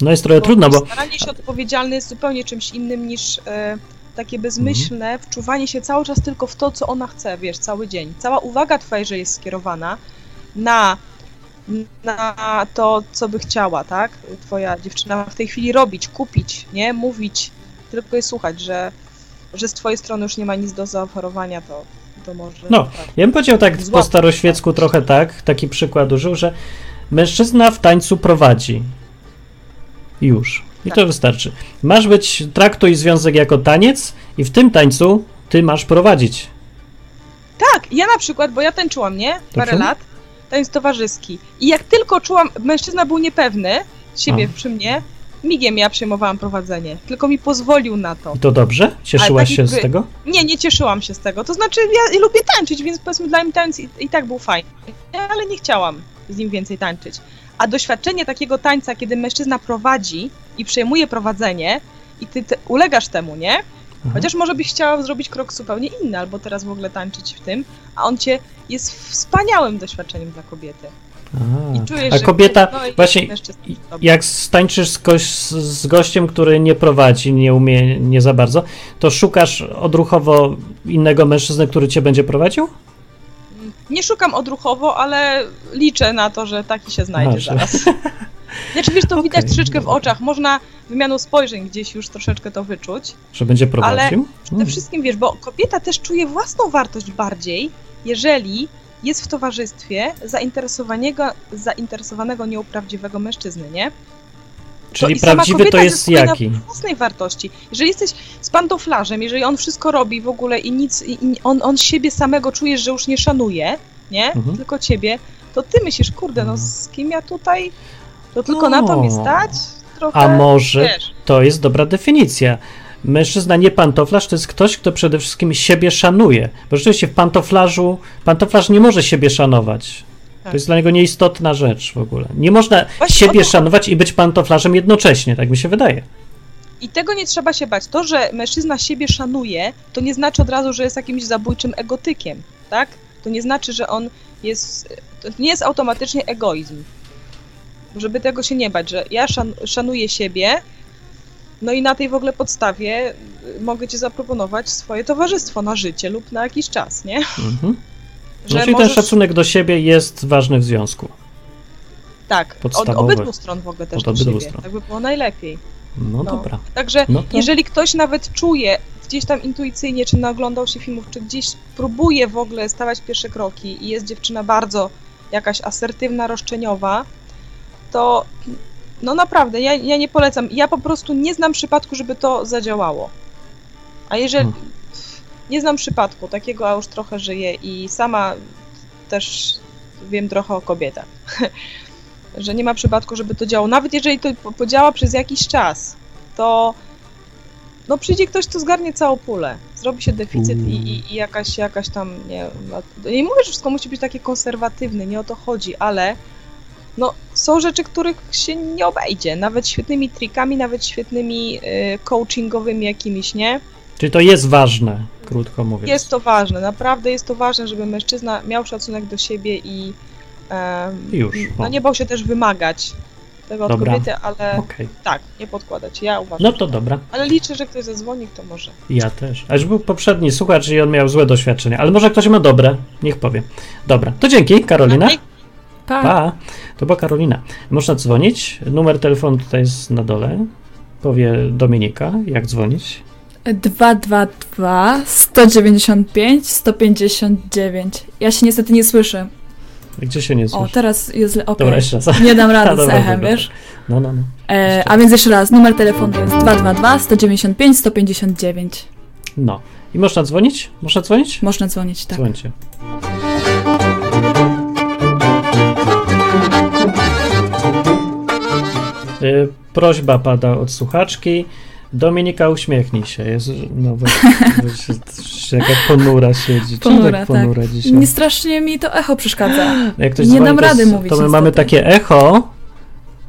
No jest trochę trudno, bo Staranie się odpowiedzialne jest zupełnie czymś innym niż e, takie Mhm. bezmyślne wczuwanie się cały czas tylko w to, co ona chce, wiesz, cały dzień. Cała uwaga twoja, że jest skierowana na, na to, co by chciała, tak? Twoja dziewczyna w tej chwili robić, kupić, nie? Mówić, tylko jej słuchać, że, że z twojej strony już nie ma nic do zaoferowania, to, to może... No, Ja bym powiedział tak po Złapać. staroświecku trochę tak, taki przykład użył, że mężczyzna w tańcu prowadzi. Już. I to Tak. wystarczy. Masz być, traktuj związek jako taniec i w tym tańcu ty masz prowadzić. Tak, ja na przykład, bo ja tańczyłam, nie? Parę Dobrze. lat, tańc towarzyski. I jak tylko czułam, mężczyzna był niepewny siebie A. przy mnie, migiem ja przejmowałam prowadzenie. Tylko mi pozwolił na to. I to dobrze? Cieszyłaś tak się z jakby- tego? Nie, nie cieszyłam się z tego. To znaczy, ja lubię tańczyć, więc powiedzmy, dla mnie tańc i, i tak był fajny. Ale nie chciałam z nim więcej tańczyć. A doświadczenie takiego tańca, kiedy mężczyzna prowadzi i przejmuje prowadzenie i ty te, ulegasz temu, nie? Aha. Chociaż może byś chciała zrobić krok zupełnie inny, albo teraz w ogóle tańczyć w tym, a on cię jest wspaniałym doświadczeniem dla kobiety. A, I czujesz, A że kobieta, no właśnie jak stańczysz z, goś, z gościem, który nie prowadzi, nie umie, nie za bardzo, to szukasz odruchowo innego mężczyzny, który cię będzie prowadził? Nie szukam odruchowo, ale liczę na to, że taki się znajdzie że- zaraz. Znaczy wiesz, to widać Okej, troszeczkę w dobra. oczach. Można wymianą spojrzeń gdzieś już troszeczkę to wyczuć. Że będzie prowadził? Przede Mm. wszystkim wiesz, bo kobieta też czuje własną wartość bardziej, jeżeli jest w towarzystwie zainteresowanego, zainteresowanego nią prawdziwego mężczyzny, nie? Czyli sama prawdziwy to jest jaki? własnej wartości. Jeżeli jesteś z pantoflarzem, jeżeli on wszystko robi w ogóle i nic, i on, on siebie samego czujesz, że już nie szanuje, nie? Mhm. Tylko ciebie, to ty myślisz, kurde, no z kim ja tutaj, to tylko na to mnie No. stać? Trochę, A może wiesz, to jest dobra definicja. Mężczyzna nie pantoflarz to jest ktoś, kto przede wszystkim siebie szanuje. Bo rzeczywiście w pantoflarzu, pantoflarz nie może siebie szanować. To Tak. jest dla niego nieistotna rzecz w ogóle. Nie można Właśnie siebie to szanować i być pantoflarzem jednocześnie, tak mi się wydaje. I tego nie trzeba się bać. To, że mężczyzna siebie szanuje, to nie znaczy od razu, że jest jakimś zabójczym egotykiem, tak? To nie znaczy, że on jest. To nie jest automatycznie egoizm. Żeby tego się nie bać, że ja szan, szanuję siebie, no i na tej w ogóle podstawie y, mogę ci zaproponować swoje towarzystwo na życie lub na jakiś czas, nie? Mhm. Że No, czyli ten szacunek do siebie jest ważny w związku. Tak, od podstawowy. obydwu stron w ogóle też Od do siebie. stron. Tak by było najlepiej. No, No. dobra. Także No to- jeżeli ktoś nawet czuje gdzieś tam intuicyjnie, czy naglądał się filmów, czy gdzieś próbuje w ogóle stawać pierwsze kroki i jest dziewczyna bardzo jakaś asertywna, roszczeniowa, to no naprawdę, ja, ja nie polecam. Ja po prostu nie znam przypadku, żeby to zadziałało. A jeżeli... Hmm. Nie znam przypadku, takiego a już trochę żyję i sama też wiem trochę o kobietach. że nie ma przypadku, żeby to działało. Nawet jeżeli to po- podziała przez jakiś czas, to no przyjdzie ktoś, kto zgarnie całą pulę. Zrobi się deficyt i, i, i jakaś, jakaś tam, nie no, nie mówię, że wszystko musi być takie konserwatywne, nie o to chodzi, ale no, są rzeczy, których się nie obejdzie. Nawet świetnymi trikami, nawet świetnymi y, coachingowymi jakimiś, nie? Czyli to jest ważne, krótko mówiąc. Jest to ważne, naprawdę jest to ważne, żeby mężczyzna miał szacunek do siebie i Już, no nie bał się też wymagać tego od Dobra. kobiety, ale Okej. tak, nie podkładać. Ja uważam. No to tak. dobra. Ale liczę, że ktoś zadzwoni, kto może. Ja też. Aż był poprzedni słuchacz i on miał złe doświadczenia, ale może ktoś ma dobre. Niech powie. Dobra, to dzięki, Karolina. Okej. Pa. Pa. To była Karolina. Można dzwonić. Numer telefonu tutaj jest na dole. Powie Dominika, jak dzwonić. 222 195 159. Ja się niestety nie słyszę. Gdzie się nie O, słyszy? teraz jest. Okej. Dobra, jeszcze raz. Nie dam rady z dobra, echem, dobra. wiesz? No, no, no. E, a więc jeszcze raz, numer telefonu jest 222 195 159. No. I można dzwonić? Można dzwonić? Można dzwonić, tak. Dzwońcie. Prośba pada od słuchaczki. Dominika, uśmiechnij się. Jest, no, weź, weź, weź, jaka ponura siedzi. Ponura, tak tak. ponura dzisiaj? Nie strasznie mi to echo przeszkadza. Jak ktoś nie dam to rady jest- mówić To my mamy takie echo,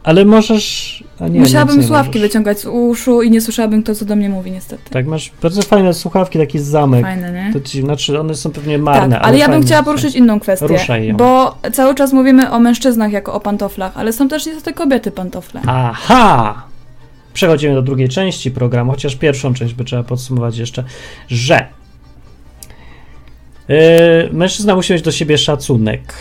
ale możesz... Nie, Musiałabym słuchawki wyciągać z uszu i nie słyszałabym to, co do mnie mówi, niestety. Tak, masz bardzo fajne słuchawki, taki zamek. Fajne, nie? To ci, znaczy one są pewnie Tak, marne, ale ja bym chciała poruszyć inną kwestię. Ruszaj ją. Bo cały czas mówimy o mężczyznach jako o pantoflach, ale są też niestety kobiety pantofle. Aha! Przechodzimy do drugiej części programu, chociaż pierwszą część by trzeba podsumować jeszcze, że yy, mężczyzna musi mieć do siebie szacunek.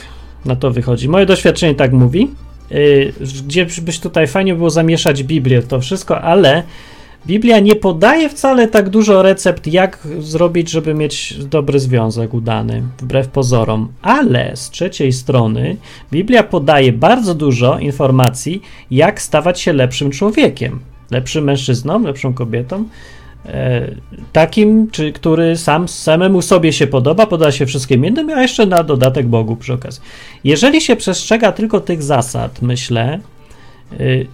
Na to wychodzi. Moje doświadczenie tak mówi. Yy, gdzie byś tutaj fajnie było zamieszać Biblię to wszystko, ale Biblia nie podaje wcale tak dużo recept, jak zrobić, żeby mieć dobry związek udany, wbrew pozorom. Ale z trzeciej strony Biblia podaje bardzo dużo informacji, jak stawać się lepszym człowiekiem, lepszym mężczyzną, lepszą kobietą, takim, czy, który sam samemu sobie się podoba, poda się wszystkim innym, a jeszcze na dodatek Bogu przy okazji. Jeżeli się przestrzega tylko tych zasad, myślę, y,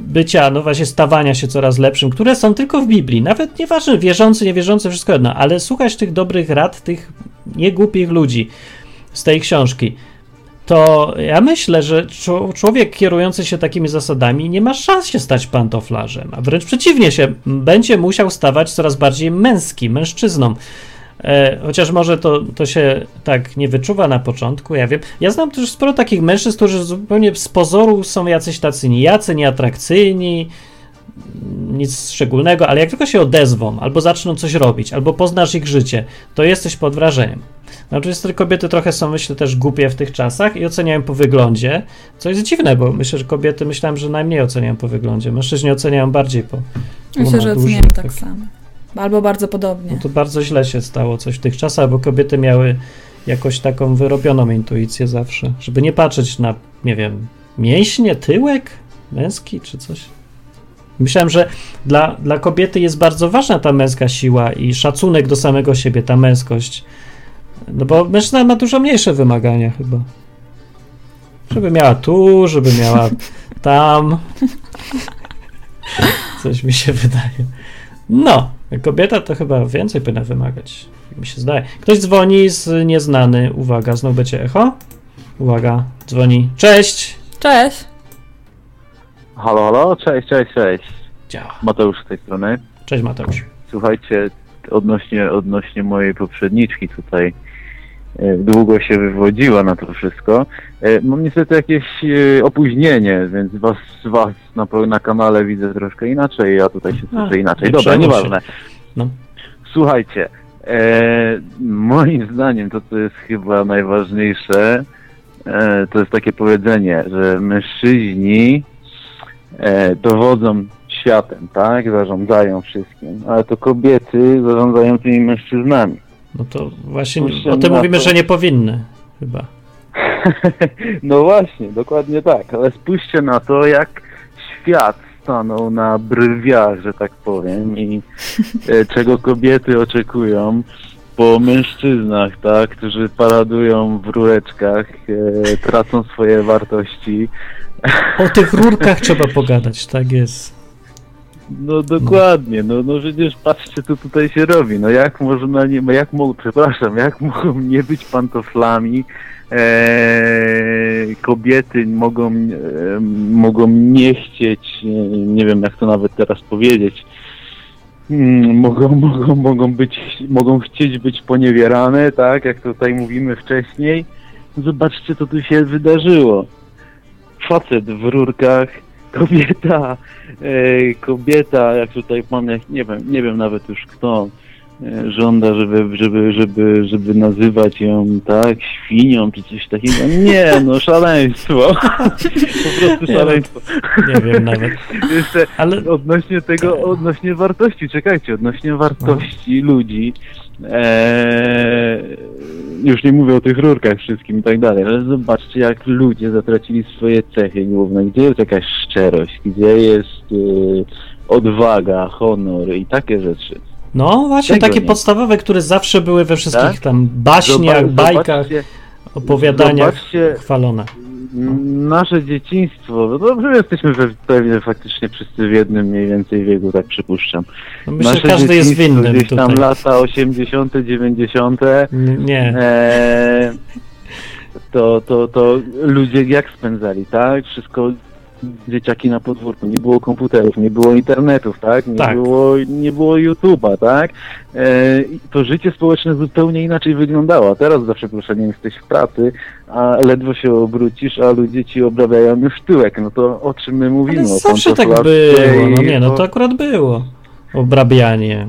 bycia, no właśnie stawania się coraz lepszym, które są tylko w Biblii, nawet nieważne, wierzący, niewierzący, wszystko jedno, ale słuchać tych dobrych rad, tych niegłupich ludzi z tej książki, to ja myślę, że człowiek kierujący się takimi zasadami nie ma szans się stać pantoflarzem, a wręcz przeciwnie się, będzie musiał stawać coraz bardziej męski, mężczyzną. E, chociaż może to, to się tak nie wyczuwa na początku, ja wiem. Ja znam też sporo takich mężczyzn, którzy zupełnie z pozoru są jacyś tacy nijacy, nieatrakcyjni, nic szczególnego, ale jak tylko się odezwą, albo zaczną coś robić, albo poznasz ich życie, to jesteś pod wrażeniem. No, oczywiście te kobiety trochę są, myślę, też głupie w tych czasach i oceniają po wyglądzie, co jest dziwne, bo myślę, że kobiety myślałem, że najmniej oceniają po wyglądzie. Mężczyźni oceniają bardziej po. Myślę, że duży, tak tak. samo. Albo bardzo podobnie. No to bardzo źle się stało coś w tych czasach, bo kobiety miały jakoś taką wyrobioną intuicję zawsze, żeby nie patrzeć na, nie wiem, mięśnie, tyłek męski czy coś. Myślałem, że dla, dla kobiety jest bardzo ważna ta męska siła i szacunek do samego siebie, ta męskość. No bo mężczyzna ma dużo mniejsze wymagania chyba. Żeby miała tu, żeby miała tam. Coś mi się wydaje. No, kobieta to chyba więcej powinna wymagać, mi się zdaje. Ktoś dzwoni z nieznany. Uwaga, znowu będzie echo. Uwaga, dzwoni. Cześć! Cześć! Halo, halo, cześć, cześć, cześć. Działa. Mateusz z tej strony. Cześć Mateusz. Słuchajcie, odnośnie, odnośnie mojej poprzedniczki tutaj e, długo się wywodziła na to wszystko. E, Mam niestety jakieś e, opóźnienie, więc was, was na, na kanale widzę troszkę inaczej, ja tutaj się słyszę inaczej. nie Dobra, nieważne. No. Słuchajcie, e, moim zdaniem to, co jest chyba najważniejsze, e, to jest takie powiedzenie, że mężczyźni e, dowodzą światem, tak? Zarządzają wszystkim, ale to kobiety zarządzają tymi mężczyznami. No to właśnie Spójrzcie o tym mówimy, to. że nie powinny. Chyba. no właśnie, dokładnie tak, ale spójrzcie na to, jak świat stanął na brwiach, że tak powiem, i e, czego kobiety oczekują po mężczyznach, tak, którzy paradują w rureczkach, e, tracą swoje wartości. O tych rurkach trzeba pogadać, tak jest. No dokładnie, no, no przecież patrzcie co tutaj się robi, no jak można nie, no jak mogą, przepraszam, jak mogą nie być pantoflami, e, kobiety mogą, e, mogą nie chcieć, nie wiem jak to nawet teraz powiedzieć, mm, mogą, mogą, mogą być, mogą chcieć być poniewierane, tak, jak tutaj mówimy wcześniej, Zobaczcie, co tu się wydarzyło. Facet w rurkach, kobieta, e, kobieta, jak tutaj mam, jak, nie wiem, nie wiem nawet już kto, e, żąda, żeby, żeby, żeby, żeby nazywać ją, tak, świnią czy coś takiego. Nie, no szaleństwo. po prostu no, szaleństwo. Nie wiem nawet. Jeszcze Ale odnośnie tego, odnośnie wartości, czekajcie, odnośnie wartości ludzi, e, już nie mówię o tych rurkach wszystkim i tak dalej, ale zobaczcie jak ludzie zatracili swoje cechy główne, gdzie jest jakaś szczerość, gdzie jest e, odwaga, honor i takie rzeczy. no właśnie Tego takie nie. podstawowe, które zawsze były we wszystkich Tak? tam baśniach, Zoba- bajkach, opowiadaniach zobaczcie chwalone. M, nasze dzieciństwo, no dobrze jesteśmy we, pewnie faktycznie wszyscy w jednym mniej więcej wieku, tak przypuszczam. No myślę, że Nasze każdy jest winny Gdzieś tam tutaj. lata 80., 90. N- Nie. Eee, to, to, to ludzie jak spędzali, tak? Wszystko dzieciaki na podwórku, nie było komputerów, nie było internetów, tak? Nie Tak. było, nie było YouTube'a, tak? Eee, i to życie społeczne zupełnie inaczej wyglądało. Teraz za przeproszeniem jesteś w pracy, a ledwo się obrócisz, a ludzie ci obrabiają już tyłek. No to o czym my mówimy? Ale O zawsze tak było. No nie, no to akurat było. Obrabianie.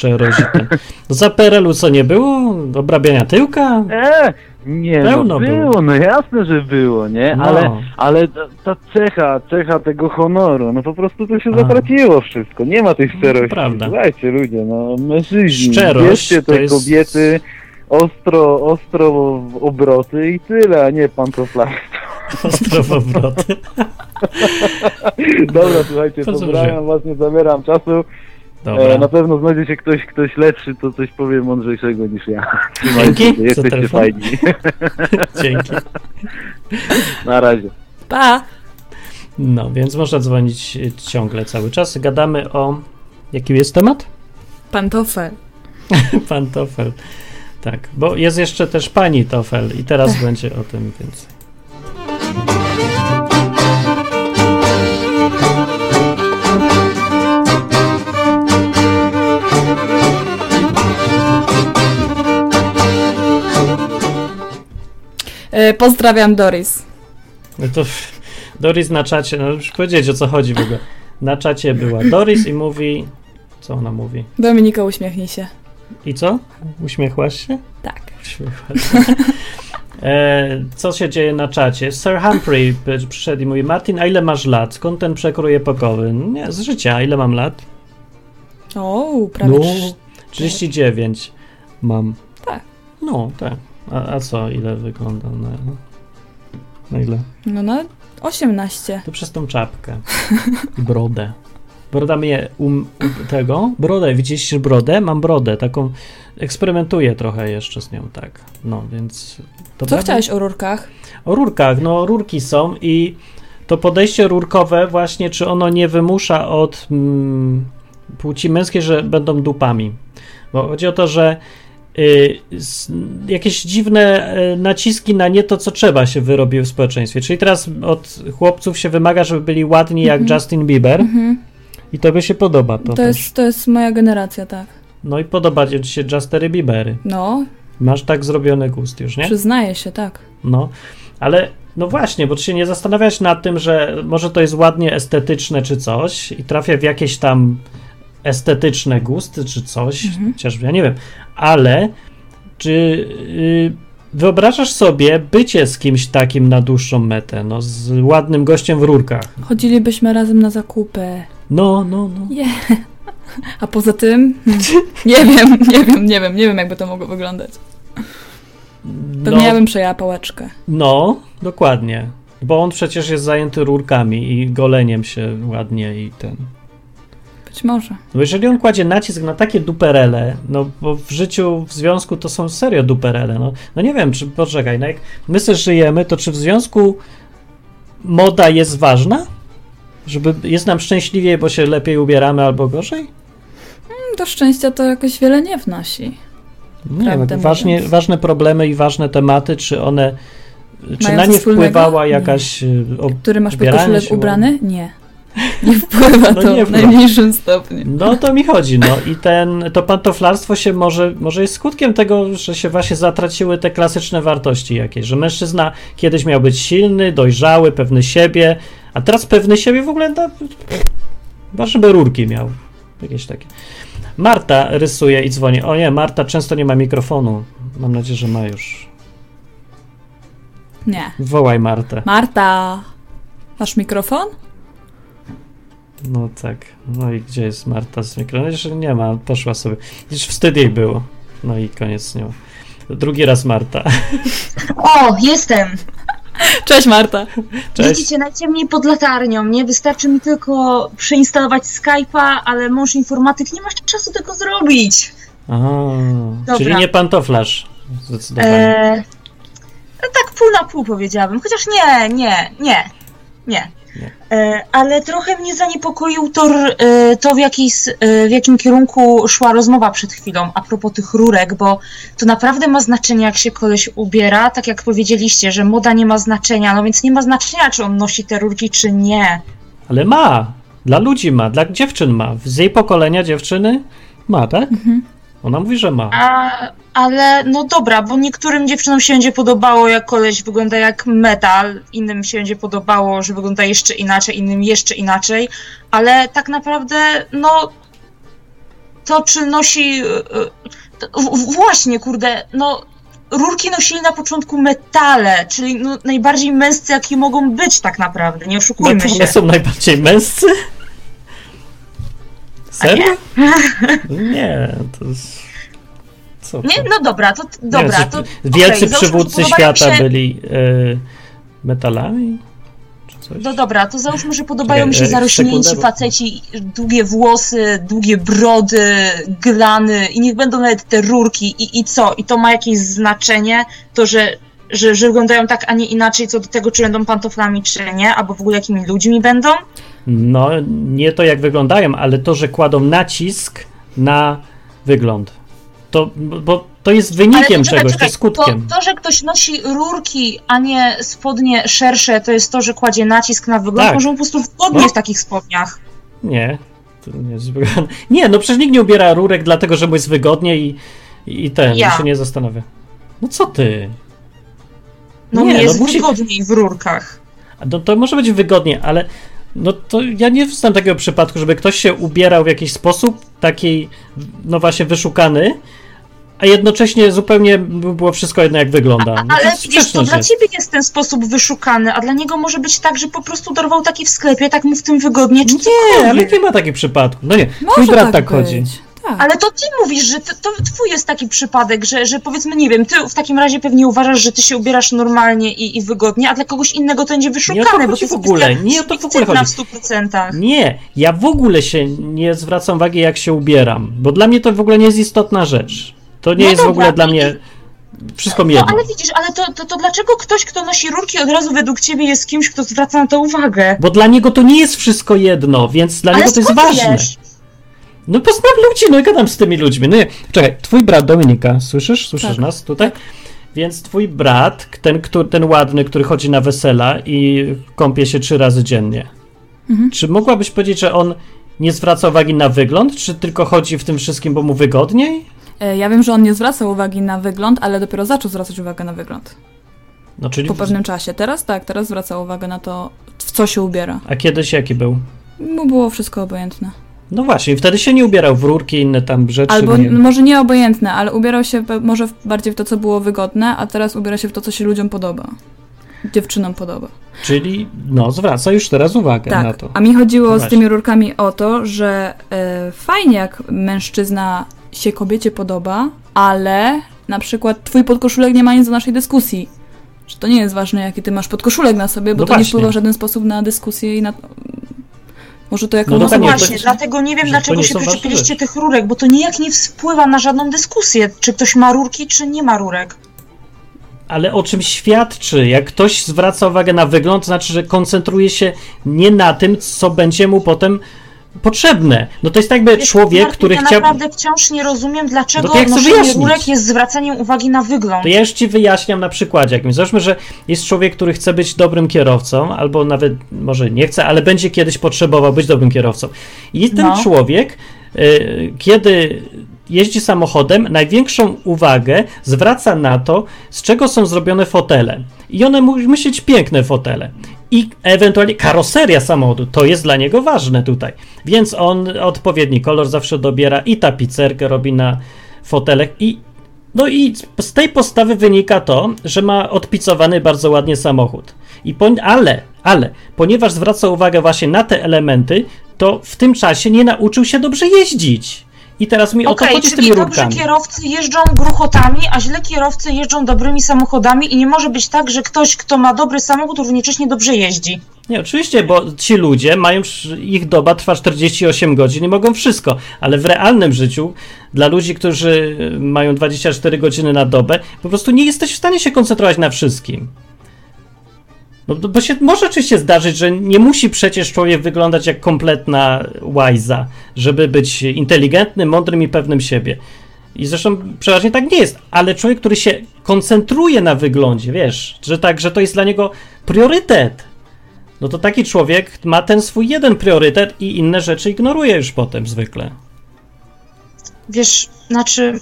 Ten. No za PRL-u co nie było? Obrabiania tyłka? E, nie, Pełno no było. było, no jasne, że było, nie? No. Ale, ale ta, ta cecha, cecha tego honoru, no po prostu to się A. zatraciło wszystko. Nie ma tej szczerości. prawda. Słuchajcie ludzie, no mężczyźni, bierzcie te jest- kobiety ostro, ostro w obroty i tyle, a nie pantoflarstwo. Ostrowowroty. Dobra, słuchajcie, pozdrawiam was, nie zabieram czasu. Dobra. E, na pewno znajdzie się ktoś, ktoś lepszy, to coś powie mądrzejszego niż ja. Trzymajcie Dzięki się, jesteście fajni. Dzięki. Na razie. Pa! No, więc można dzwonić y, ciągle cały czas. Gadamy o... Jaki jest temat? Pantofel. Pantofel. Tak, bo jest jeszcze też pani Tofel i teraz będzie o tym więcej. Pozdrawiam Doris. No to Doris na czacie, no już powiedzieć o co chodzi w ogóle. Na czacie była Doris i mówi... Co ona mówi? Dominika, uśmiechnij się. I co? Uśmiechłaś się? Tak. Uśmiechłaś się. E, co się dzieje na czacie? Sir Humphrey przyszedł i mówi Martin, a ile masz lat? Skąd ten przekrój epokowy? Nie, z życia. Ile mam lat? O, prawie No, trz- 39 mam. Tak. No, tak. A, a co, ile wygląda na, na ile? No na 18. To przez tą czapkę. I brodę. Broda mnie um, um, tego. Brodę, widzieliście brodę? Mam brodę, taką. Eksperymentuję trochę jeszcze z nią, tak. No, więc. To Co chciałeś o rurkach? O rurkach, no rurki są i to podejście rurkowe właśnie, czy ono nie wymusza od mm, płci męskiej, że będą dupami. Bo chodzi o to, że jakieś dziwne y, naciski na nie to, co trzeba się wyrobiły w społeczeństwie. Czyli teraz od chłopców się wymaga, żeby byli ładni jak Mhm. Justin Bieber Mhm. i tobie się podoba to, To, jest, to jest moja generacja, tak. No i podoba ci się Justery Biebery. No, Masz tak zrobiony gust już, nie? przyznaję się, tak. No, ale no właśnie, bo ty się nie zastanawiać nad tym, że może to jest ładnie estetyczne czy coś i trafia w jakieś tam estetyczne gusty czy coś, Mhm. chociaż ja nie wiem, ale czy y, wyobrażasz sobie bycie z kimś takim na dłuższą metę, no z ładnym gościem w rurkach? Chodzilibyśmy razem na zakupy. No, no, no. Je. A poza tym, hmm, nie wiem, nie wiem, nie wiem, nie wiem, jakby to mogło wyglądać. Pewnie No, ja bym przejęła pałeczkę. no, dokładnie. Bo on przecież jest zajęty rurkami i goleniem się ładnie i ten. Być może. No jeżeli on kładzie nacisk na takie duperele, no bo w życiu, w związku to są serio duperele, no, no nie wiem, czy, poczekaj, no jak my sobie żyjemy, to czy w związku moda jest ważna? Żeby jest nam szczęśliwiej, bo się lepiej ubieramy albo gorzej? Do szczęścia to jakoś wiele nie wnosi. Nie, no, ważnie, ważne problemy i ważne tematy, czy one, czy Mają na nie wspólnego? wpływała Nie. jakaś... y, O, Który masz pod ubieranie koszulek się ubrany? Nie. Nie wpływa No to nie w najmniejszym stopniu. No to mi chodzi, no i ten, to pantoflarstwo się może, może jest skutkiem tego, że się właśnie zatraciły te klasyczne wartości jakieś, że mężczyzna kiedyś miał być silny, dojrzały, pewny siebie, a teraz pewny siebie w ogóle da, chyba żeby rurki miał, jakieś takie. Marta rysuje i dzwoni. O nie, Marta często nie ma mikrofonu. Mam nadzieję, że ma już. Nie. Wołaj Martę. Marta, masz mikrofon? No tak. No i gdzie jest Marta z mikrofonem? Jeszcze nie ma, poszła sobie. Gdzieś wstyd jej było. No i koniec z nią. Drugi raz Marta. O, jestem! Cześć Marta. Cześć. Widzicie, najciemniej pod latarnią, nie? Wystarczy mi tylko przeinstalować Skype'a, ale mąż informatyk nie ma czasu tego zrobić. Dobra. czyli nie pantoflarz. Zdecydowanie. Eee, no tak pół na pół powiedziałabym, chociaż nie, nie, nie, nie. E, ale trochę mnie zaniepokoił tor, e, to, w, e, w jakim kierunku szła rozmowa przed chwilą a propos tych rurek, bo to naprawdę ma znaczenie, jak się koleś ubiera, tak jak powiedzieliście, że moda nie ma znaczenia, no więc nie ma znaczenia, czy on nosi te rurki, czy nie. Ale ma. Dla ludzi ma, dla dziewczyn ma. Z jej pokolenia dziewczyny ma, tak? Ona mówi, że ma. A, ale no dobra, bo niektórym dziewczynom się będzie podobało, jak koleś wygląda jak metal, innym się będzie podobało, że wygląda jeszcze inaczej, innym jeszcze inaczej, ale tak naprawdę, no to czy nosi. y, y, w- Właśnie, kurde, no. Rurki nosili na początku metale, czyli no, najbardziej męscy, jakie mogą być tak naprawdę, nie oszukujmy to się. one są najbardziej męscy? Serio? Nie, to jest... To? Nie, no dobra, to Nie dobra, wiem, to. Wielcy że przywódcy świata się- byli e, metalami? Czy coś? No dobra, to załóżmy, że podobają mi się e, zarośnięci faceci, długie włosy, długie brody, glany i niech będą nawet te rurki i, i co? I to ma jakieś znaczenie, to że, że, że wyglądają tak, a nie inaczej co do tego, czy będą pantoflami, czy nie, albo w ogóle jakimi ludźmi będą? No, nie to jak wyglądają, ale to, że kładą nacisk na wygląd. To, bo to jest wynikiem czekaj, czegoś, to czekaj, jest skutkiem. To, to, że ktoś nosi rurki, a nie spodnie szersze, to jest to, że kładzie nacisk na wygląd, Tak. może on po prostu wgodnie No. w takich spodniach. Nie, to nie jest wygodne. Nie, no przecież nikt nie ubiera rurek dlatego, że mu jest wygodnie i, i ten, Ja. się nie zastanawia. No co ty? No Nie, nie, no jest musi- wygodniej w rurkach. No to może być wygodnie, ale no to ja nie znam takiego przypadku, żeby ktoś się ubierał w jakiś sposób, taki, no właśnie wyszukany, a jednocześnie zupełnie by było wszystko jedno, jak wygląda. No Ale to widzisz, to dla jest. ciebie jest ten sposób wyszukany, a dla niego może być tak, że po prostu dorwał taki w sklepie, tak mu w tym wygodnie, czy Nie, cokolwiek. ale nie ma takich przypadków. No nie, Może twój brat tak, tak, chodzi. Tak. Ale to ty mówisz, że to, to twój jest taki przypadek, że, że powiedzmy, nie wiem, ty w takim razie pewnie uważasz, że ty się ubierasz normalnie i, i wygodnie, a dla kogoś innego to będzie Nie o to wyszukane, bo to w ogóle, nie o to w ogóle chodzi. w 100%. Nie, ja w ogóle się nie zwracam uwagi, jak się ubieram, bo dla mnie to w ogóle nie jest istotna rzecz. To nie No jest w ogóle dla mnie wszystko mi No jedno. ale widzisz, ale to, to, to dlaczego ktoś, kto nosi rurki od razu według ciebie jest kimś, kto zwraca na to uwagę? Bo dla niego to nie jest wszystko jedno, więc dla ale niego to jest ważne. wiesz? No poznam ludzi, no i gadam z tymi ludźmi. No nie, czekaj, twój brat Dominika, słyszysz? Słyszysz Tak, nas tutaj? Więc twój brat, ten, który, ten ładny, który chodzi na wesela i kąpie się trzy razy dziennie. Mhm. Czy mogłabyś powiedzieć, że on nie zwraca uwagi na wygląd, czy tylko chodzi w tym wszystkim, bo mu wygodniej? E, Ja wiem, że on nie zwraca uwagi na wygląd, ale dopiero zaczął zwracać uwagę na wygląd. No czyli... Po pewnym czasie. Teraz tak, teraz zwraca uwagę na to, w co się ubiera. A kiedyś jaki był? Mu było wszystko obojętne. No właśnie, wtedy się nie ubierał w rurki i inne tam rzeczy. Albo nie. może nie obojętne, ale ubierał się może bardziej w to, co było wygodne, a teraz ubiera się w to, co się ludziom podoba. Dziewczynom podoba. Czyli, no, zwraca już teraz uwagę na Tak. to. A mi chodziło No z tymi rurkami o to, że e, fajnie jak mężczyzna się kobiecie podoba, ale na przykład twój podkoszulek nie ma nic do naszej dyskusji. Że to nie jest ważne, jaki ty masz podkoszulek na sobie, bo No to nie właśnie. wpływa w żaden sposób na dyskusję i na. Może to jako No No, dokładnie, właśnie, to dlatego nie wiem, to dlaczego nie się przyczepiliście tych rurek, bo to nijak nie wpływa na żadną dyskusję, czy ktoś ma rurki, czy nie ma rurek. Ale o czym świadczy? Jak ktoś zwraca uwagę na wygląd, to znaczy, że koncentruje się nie na tym, co będzie mu potem potrzebne. No to jest jakby Wiesz, człowiek, Martin, który ja chciał... naprawdę wciąż nie rozumiem, dlaczego No to noszenie rurek jest zwracaniem uwagi na wygląd. To ja już ci wyjaśniam na przykładzie jakimś. Załóżmy, że jest człowiek, który chce być dobrym kierowcą, albo nawet może nie chce, ale będzie kiedyś potrzebował być dobrym kierowcą. I ten No. człowiek, y, kiedy jeździ samochodem, największą uwagę zwraca na to, z czego są zrobione fotele. I one mu- musi być piękne fotele. I ewentualnie karoseria samochodu, to jest dla niego ważne tutaj. Więc on odpowiedni kolor zawsze dobiera i tapicerkę robi na fotelach i no i z tej postawy wynika to, że ma odpicowany bardzo ładnie samochód. I po, ale, ale, ponieważ zwraca uwagę właśnie na te elementy, to w tym czasie nie nauczył się dobrze jeździć. I teraz mi o to chodzi z tymi dobrzy rurkami. kierowcy jeżdżą gruchotami, a źle kierowcy jeżdżą dobrymi samochodami i nie może być tak, że ktoś, kto ma dobry samochód, równocześnie dobrze jeździ. Nie, oczywiście, bo ci ludzie mają, ich doba trwa 48 godzin i mogą wszystko, ale w realnym życiu, dla ludzi, którzy mają 24 godziny na dobę, po prostu nie jesteś w stanie się koncentrować na wszystkim. No, bo- się może oczywiście zdarzyć, że nie musi przecież człowiek wyglądać jak kompletna łajza, żeby być inteligentnym, mądrym i pewnym siebie. I zresztą przeważnie tak nie jest, ale człowiek, który się koncentruje na wyglądzie, wiesz, że tak, że to jest dla niego priorytet, no to taki człowiek ma ten swój jeden priorytet i inne rzeczy ignoruje już potem zwykle. Wiesz, znaczy.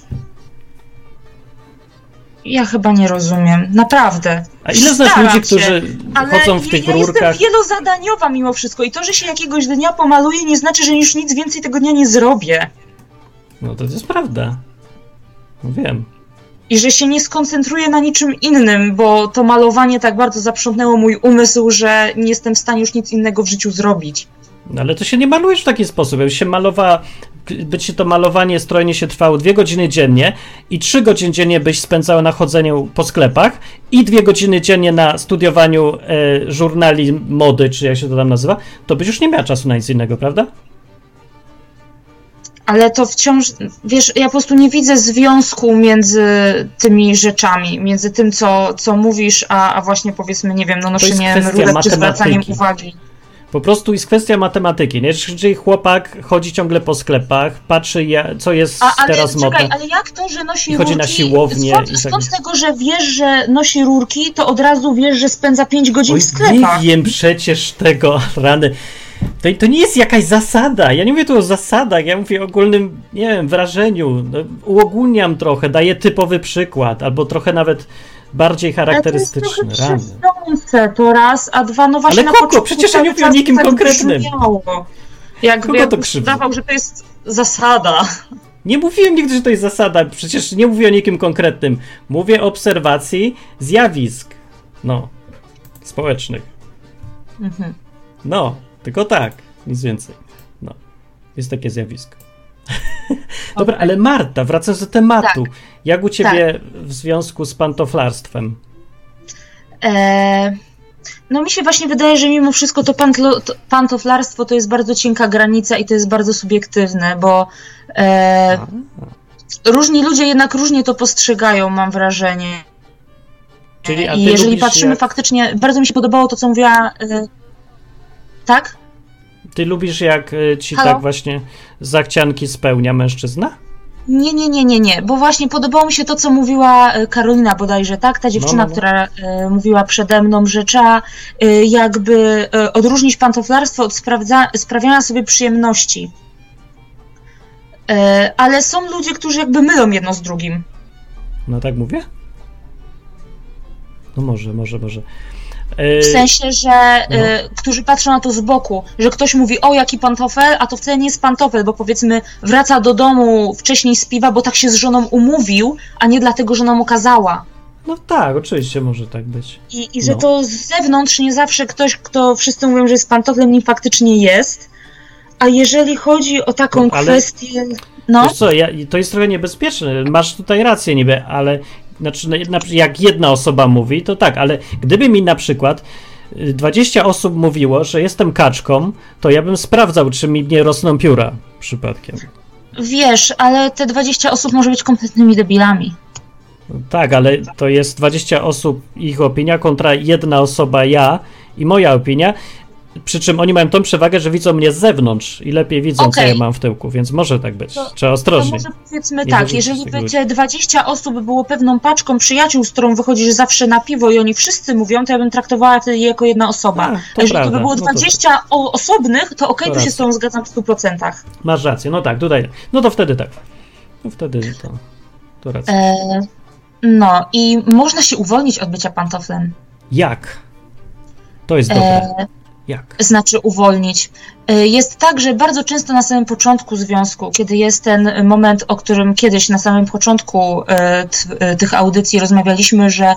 Ja chyba nie rozumiem. Naprawdę. A ile znasz ludzi, się, którzy Ale chodzą w tych ja, ja rurkach? jestem wielozadaniowa mimo wszystko i to, że się jakiegoś dnia pomaluję, nie znaczy, że już nic więcej tego dnia nie zrobię. No to jest prawda. No wiem. I że się nie skoncentruję na niczym innym, bo to malowanie tak bardzo zaprzątnęło mój umysł, że nie jestem w stanie już nic innego w życiu zrobić. No ale to się nie malujesz w taki sposób. Jakby się malowała, by ci to malowanie, strojenie się trwało dwie godziny dziennie i trzy godziny dziennie byś spędzała na chodzeniu po sklepach i dwie godziny dziennie na studiowaniu e, żurnali mody, czy jak się to tam nazywa, to byś już nie miała czasu na nic innego, prawda? Ale to wciąż, wiesz, ja po prostu nie widzę związku między tymi rzeczami, między tym, co, co mówisz, a, a właśnie powiedzmy, nie wiem, no kwestia rurek czy zwracaniem uwagi. Po prostu jest kwestia matematyki. Nie? Czyli chłopak chodzi ciągle po sklepach, patrzy, ja, co jest A, ale teraz czekaj, modne. ale jak to, że nosi I chodzi rurki? na siłownię skąd, i tak skąd tego, że wiesz, że nosi rurki, to od razu wiesz, że spędza 5 godzin Oj, w sklepach? nie wiem przecież tego, rany. To, to nie jest jakaś zasada. Ja nie mówię tu o zasadach, ja mówię o ogólnym, nie wiem, wrażeniu. No, uogólniam trochę, daję typowy przykład, albo trochę nawet bardziej charakterystyczny. Ale to Rany. to raz, a dwa, no właśnie Ale na kogo? początku Przecież ja nie mówię o nikim tak konkretnym. Jakby Kogo to krzywdzi? udawał, że to jest zasada. Nie mówiłem nigdy, że to jest zasada. Przecież nie mówię o nikim konkretnym. Mówię o obserwacji zjawisk. No. Społecznych. Mhm. No, tylko tak. Nic więcej. No. Jest takie zjawisko. Dobra, ale Marta, wracając do tematu. Tak. Jak u ciebie w związku z pantoflarstwem? E, no mi się właśnie wydaje, że mimo wszystko to, pantlo, to pantoflarstwo to jest bardzo cienka granica i to jest bardzo subiektywne, bo e, różni ludzie jednak różnie to postrzegają, mam wrażenie. Czyli, a I jeżeli patrzymy jak, faktycznie, bardzo mi się podobało to, co mówiła. E, tak? Ty lubisz jak y, ci Halo? tak właśnie zachcianki spełnia mężczyzna? Nie, nie, nie, nie, nie, bo właśnie podobało mi się to, co mówiła e, Karolina bodajże, tak? Ta dziewczyna, no, no. która e, mówiła przede mną, że trzeba e, jakby odróżnić pantoflarstwo od sprawdza, sprawiania sobie przyjemności. Ale są ludzie, którzy jakby mylą jedno z drugim. No tak mówię? No może, może, może. Y, W sensie, że e, którzy patrzą na to z boku, że ktoś mówi, o jaki pantofel, a to wcale nie jest pantofel, bo powiedzmy wraca do domu wcześniej z piwa, bo tak się z żoną umówił, a nie dlatego, że nam okazała. No tak, oczywiście może tak być. I, I że No. to z zewnątrz nie zawsze ktoś, kto wszyscy mówią, że jest pantoflem, nim faktycznie jest. A jeżeli chodzi o taką No, ale- kwestię. No, Wiesz co, ja, to jest trochę niebezpieczne. Masz tutaj rację niby, ale znaczy, no, jak jedna osoba mówi, to tak, ale gdyby mi na przykład y, 20 osób mówiło, że jestem kaczką, to ja bym sprawdzał, czy mi nie rosną pióra przypadkiem. wiesz, ale te 20 osób może być kompletnymi debilami. Tak, ale to jest 20 osób, ich opinia kontra jedna osoba, ja i moja opinia. Przy czym oni mają tą przewagę, że widzą mnie z zewnątrz i lepiej widzą, co Okej. ja mam w tyłku, więc może tak być. To- Trzeba To ostrożnie. może powiedzmy Nie tak, jeżeli tych będzie 20 osób było pewną paczką przyjaciół, z którą wychodzisz zawsze na piwo i oni wszyscy mówią, to ja bym traktowała je jako jedna osoba. A, to A jeżeli prawda. to by było No to 20 o, osobnych, to okej, To to się z tą zgadzam w 100%. Masz rację, no tak, tutaj. No to wtedy tak. No wtedy to. To racja. E, no i można się uwolnić od bycia pantoflem. Jak? To jest dobre. E, Jak? znaczy uwolnić. E, Jest tak, że bardzo często na samym początku związku, kiedy jest ten moment, o którym kiedyś na samym początku e, e, tych audycji rozmawialiśmy, że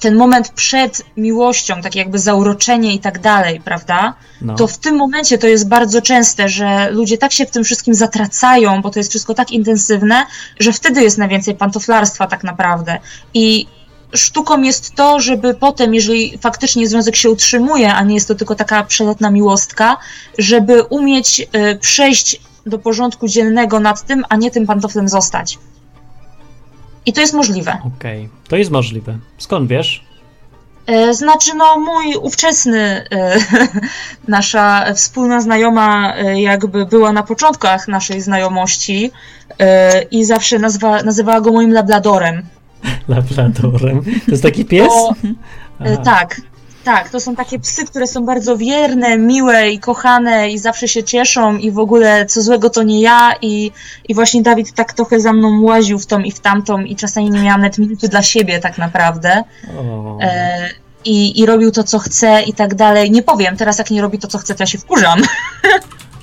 ten moment przed miłością, tak jakby zauroczenie i tak dalej, prawda? No. To w tym momencie to jest bardzo częste, że ludzie tak się w tym wszystkim zatracają, bo to jest wszystko tak intensywne, że wtedy jest najwięcej pantoflarstwa tak naprawdę. I sztuką jest to, żeby potem, jeżeli faktycznie związek się utrzymuje, a nie jest to tylko taka przelotna miłostka, żeby umieć y, przejść do porządku dziennego nad tym, a nie tym pantoflem zostać. I to jest możliwe. Okej, to jest możliwe. Skąd wiesz? E, Znaczy, no, mój ówczesny, e, nasza wspólna znajoma, e, jakby była na początkach naszej znajomości e, i zawsze nazwa, nazywała go moim labladorem. Labradorem. To jest taki pies? Bo, e, tak, tak, to są takie psy, które są bardzo wierne, miłe i kochane i zawsze się cieszą i w ogóle co złego to nie ja i, i właśnie Dawid tak trochę za mną łaził w tą i w tamtą i czasami nie miałam nawet minuty dla siebie tak naprawdę. O. E, i, i robił to, co chce i tak dalej. Nie powiem, teraz jak nie robi to, co chce, to ja się wkurzam.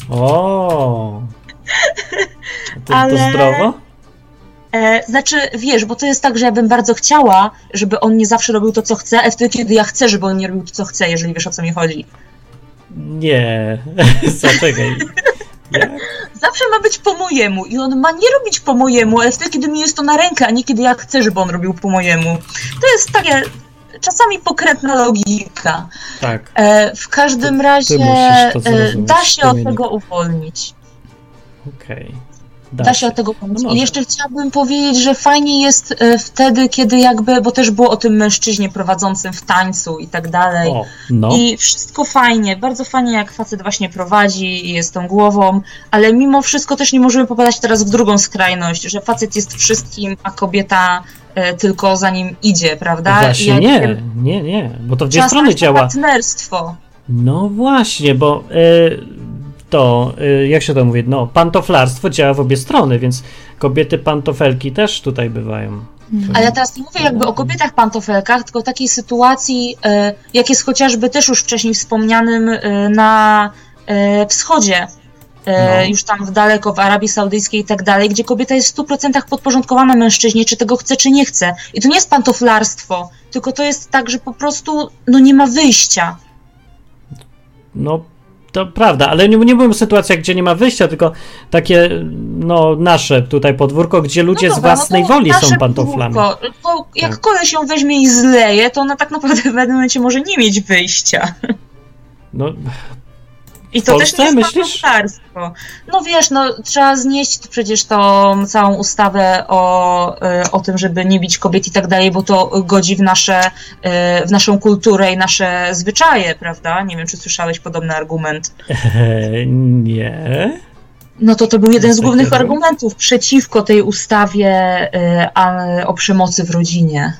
o. To, Ale- to zdrowo? E, znaczy, wiesz, bo to jest tak, że ja bym bardzo chciała, żeby on nie zawsze robił to, co chce, ale wtedy, kiedy ja chcę, żeby on nie robił to, co chce, jeżeli wiesz, o co mi chodzi. Nie. Zaczekaj. Jak? Zawsze ma być po mojemu i on ma nie robić po mojemu, ale wtedy, kiedy mi jest to na rękę, a nie kiedy ja chcę, żeby on robił po mojemu. To jest takie czasami pokrętna logika. Tak. E, w każdym razie musisz to e, da się od tego uwolnić. Okej. Da, się od tego pomóc. No I jeszcze chciałabym powiedzieć, że fajnie jest e, wtedy, kiedy jakby, bo też było o tym mężczyźnie prowadzącym w tańcu i tak dalej. O, no. I wszystko fajnie, bardzo fajnie jak facet właśnie prowadzi i jest tą głową, ale mimo wszystko też nie możemy popadać teraz w drugą skrajność, że facet jest wszystkim, a kobieta e, tylko za nim idzie, prawda? Właśnie ja nie, wiem, nie, nie, bo to w dwie strony działa. partnerstwo. No właśnie, bo y, to, y, jak się to mówi, no, pantoflarstwo działa w obie strony, więc kobiety pantofelki też tutaj bywają. A ja teraz nie mówię jakby o kobietach pantofelkach, tylko takiej sytuacji, e, jak jest chociażby też już wcześniej wspomnianym e, na wschodzie, No. już tam w daleko, w Arabii Saudyjskiej i tak dalej, gdzie kobieta jest w 100% podporządkowana mężczyźnie, czy tego chce, czy nie chce. I to nie jest pantoflarstwo, tylko to jest tak, że po prostu no nie ma wyjścia. No, to prawda, ale nie, nie mówię o sytuacjach, gdzie nie ma wyjścia, tylko takie, no, nasze tutaj podwórko, gdzie ludzie no z dobra, własnej no woli są pantoflami. podwórko. Bo jak Tak. koleś ją weźmie i zleje, to ona tak naprawdę w pewnym momencie może nie mieć wyjścia. No, I to Polsce, też nie jest myślisz? No wiesz, no trzeba znieść przecież tą całą ustawę o, y, o tym, żeby nie bić kobiet i tak dalej, bo to godzi w, nasze, y, w naszą kulturę i nasze zwyczaje, prawda? Nie wiem, czy słyszałeś podobny argument. e, nie. No to to był jeden z głównych argument? argumentów przeciwko tej ustawie y, o przemocy w rodzinie.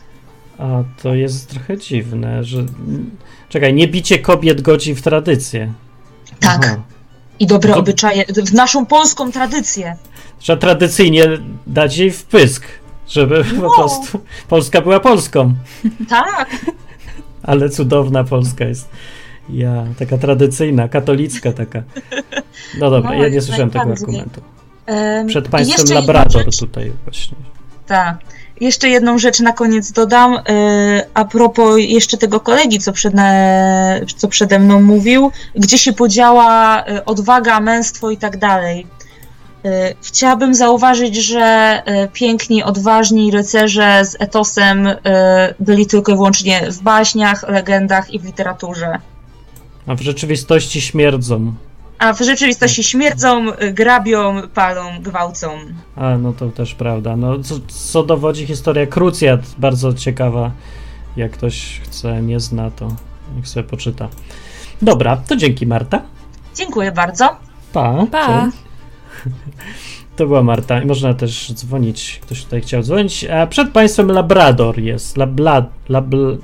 A to jest trochę dziwne, że. Czekaj, nie bicie kobiet godzi w tradycję. Tak. Aha. I dobre To- obyczaje, w naszą polską tradycję. Trzeba tradycyjnie dać jej wpysk, żeby No. po prostu Polska była Polską. Tak, Ale cudowna Polska jest. Ja, taka tradycyjna, katolicka taka. No dobra, No, ja nie słyszałem tego argumentu. Przed państwem Labrador tutaj właśnie. Tak. Jeszcze jedną rzecz na koniec dodam. y, A propos jeszcze tego kolegi, co, przed, co przede mną mówił, gdzie się podziała y, odwaga, męstwo i tak dalej. Y, Chciałabym zauważyć, że piękni, odważni rycerze z etosem byli tylko i wyłącznie w baśniach, legendach i w literaturze. A w rzeczywistości śmierdzą. A w rzeczywistości śmierdzą, y, grabią, palą, gwałcą. A, no to też prawda. No, co, co dowodzi historia Krucjat, bardzo ciekawa. Jak ktoś chce, nie zna, to niech sobie poczyta. Dobra, to dzięki Marta. Dziękuję bardzo. Pa. Pa. Cześć. To była Marta i można też dzwonić. Ktoś tutaj chciał dzwonić. A przed Państwem Labrador jest. Labla, labl,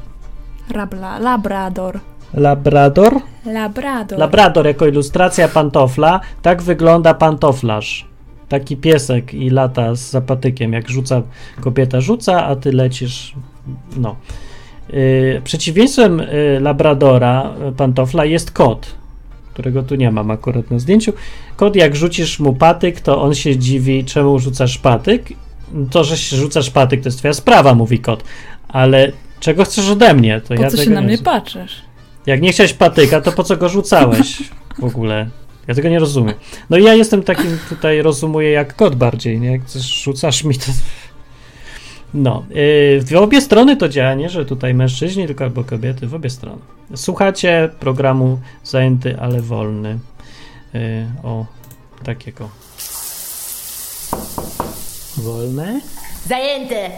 Rabla, labrador. Labrador? Labrador. Labrador jako ilustracja pantofla. Tak wygląda pantoflarz. Taki piesek i lata z zapatykiem. Jak rzuca, kobieta rzuca, a ty lecisz. No. Yy, przeciwieństwem yy, labradora, yy, pantofla, jest kot, którego tu nie mam akurat na zdjęciu. Kot, jak rzucisz mu patyk, to on się dziwi, czemu rzucasz patyk. To, że się rzucasz patyk, to jest twoja sprawa, mówi kot. Ale czego chcesz ode mnie? To Po ja co się na nie mnie patrzysz? Jak nie chciałeś patyka, to po co go rzucałeś w ogóle? Ja tego nie rozumiem. No i ja jestem takim tutaj, rozumuję, jak kot bardziej, nie? Jak rzucasz mi, to... No, yy, w obie strony to działa, nie? Że tutaj mężczyźni, tylko albo kobiety, w obie strony. Słuchacie programu Zajęty, ale wolny. Yy, o, takiego. Wolne? Zajęte!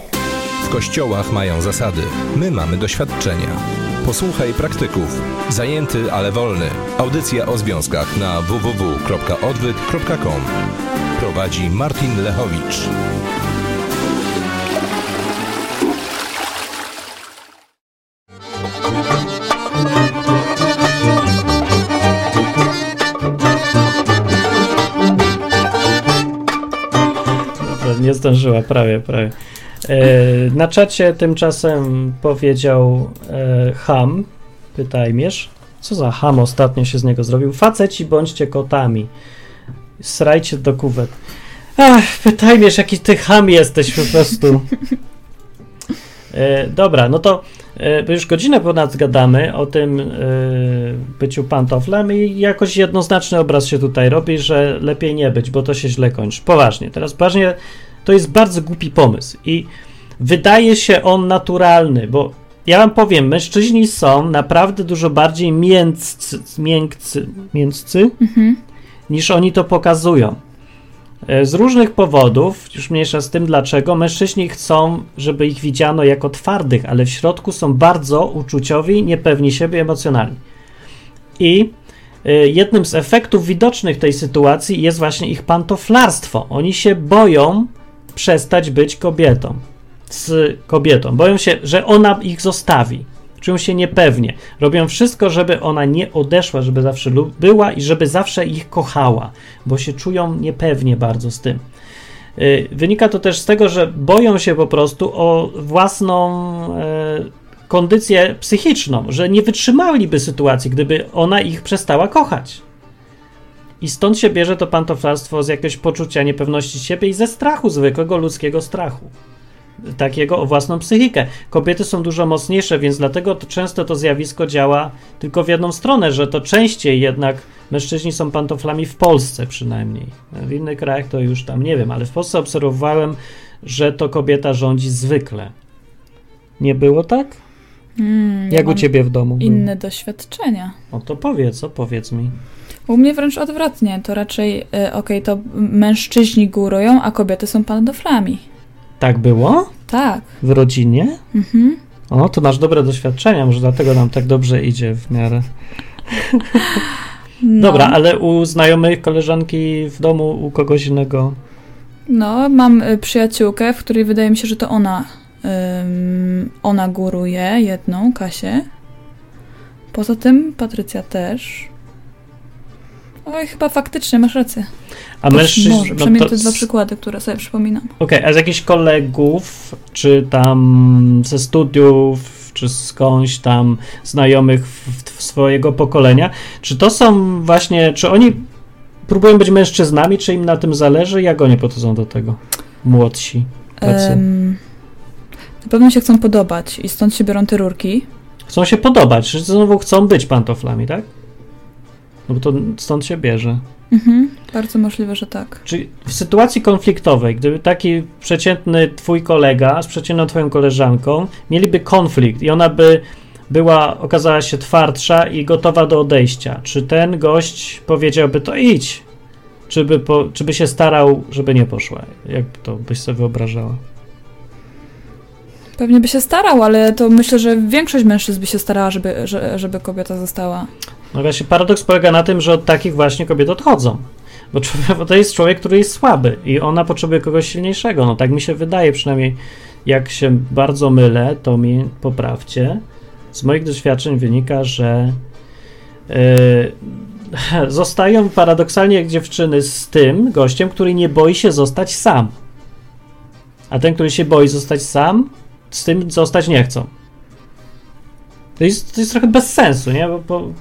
Kościołach mają zasady. My mamy doświadczenia. Posłuchaj praktyków. Zajęty, ale wolny. Audycja o związkach na www.odwyk.com. Prowadzi Martin Lechowicz. Nie zdążyła, prawie, prawie. E, na czacie tymczasem powiedział e, Ham, pytajmierz. Co za ham ostatnio się z niego zrobił? Faceci bądźcie kotami. Srajcie do kuwet. Ach, pytajmierz, jaki ty ham jesteś po prostu. E, dobra, no to już godzinę ponad gadamy o tym byciu pantoflem i jakoś jednoznaczny obraz się tutaj robi, że lepiej nie być, bo to się źle kończy. Poważnie, teraz poważnie, to jest bardzo głupi pomysł i wydaje się on naturalny, bo ja wam powiem, mężczyźni są naprawdę dużo bardziej mięccy, miękcy, mięccy Mhm. niż oni to pokazują. E, Z różnych powodów, już mniejsza z tym dlaczego, mężczyźni chcą, żeby ich widziano jako twardych, ale w środku są bardzo uczuciowi, niepewni siebie emocjonalni. I e, jednym z efektów widocznych tej sytuacji jest właśnie ich pantoflarstwo. Oni się boją przestać być kobietą. Z kobietą. Boją się, że ona ich zostawi. Czują się niepewnie. Robią wszystko, żeby ona nie odeszła, żeby zawsze była i żeby zawsze ich kochała, bo się czują niepewnie bardzo z tym. Y, Wynika to też z tego, że boją się po prostu o własną e, kondycję psychiczną, że nie wytrzymaliby sytuacji, gdyby ona ich przestała kochać. I stąd się bierze to pantoflarstwo z jakiegoś poczucia niepewności siebie i ze strachu, zwykłego ludzkiego strachu. Takiego o własną psychikę. Kobiety są dużo mocniejsze, więc dlatego to często to zjawisko działa tylko w jedną stronę, że to częściej jednak mężczyźni są pantoflami w Polsce przynajmniej. W innych krajach to już tam nie wiem, ale w Polsce obserwowałem, że to kobieta rządzi zwykle. Nie było tak? Mm, Jak u ciebie w domu? było? Inne doświadczenia. O to powiedz, o powiedz mi. U mnie wręcz odwrotnie. To raczej, y, okej, to mężczyźni górują, a kobiety są pantoflami. Tak było? Tak. W rodzinie? Mhm. O, to masz dobre doświadczenia, może dlatego nam tak dobrze idzie w miarę. No. Dobra, ale u znajomych, koleżanki w domu, u kogoś innego. No, mam y, przyjaciółkę, w której wydaje mi się, że to ona, ona góruje jedną, Kasię. Poza tym Patrycja też. Oj, chyba faktycznie masz rację. A Też mężczyźni. Może, przynajmniej te dwa przykłady, które sobie przypominam. Okej, a z jakichś kolegów, czy tam ze studiów, czy skądś tam znajomych w, w swojego pokolenia, czy to są właśnie, czy oni próbują być mężczyznami, czy im na tym zależy? Jak oni podchodzą do tego? Młodsi. Tacy. Em, na pewno się chcą podobać i stąd się biorą te rurki. Chcą się podobać, że znowu chcą być pantoflami, tak? No bo to stąd się bierze. Mhm, bardzo możliwe, że tak. Czyli w sytuacji konfliktowej, gdyby taki przeciętny twój kolega z przeciętną twoją koleżanką mieliby konflikt i ona by była, okazała się twardsza i gotowa do odejścia, czy ten gość powiedziałby to idź? Czy by, po, czy by się starał, żeby nie poszła? Jak to byś sobie wyobrażała? Pewnie by się starał, ale to myślę, że większość mężczyzn by się starała, żeby, że- żeby kobieta została. No właśnie, paradoks polega na tym, że od takich właśnie kobiet odchodzą. Bo, to jest człowiek, który jest słaby i ona potrzebuje kogoś silniejszego. No tak mi się wydaje, przynajmniej jak się bardzo mylę, to mi poprawcie. Z moich doświadczeń wynika, że yy, zostają paradoksalnie jak dziewczyny z tym gościem, który nie boi się zostać sam. A ten, który się boi zostać sam, z tym zostać nie chcą. To jest, to jest trochę bez sensu, nie? Bo, bo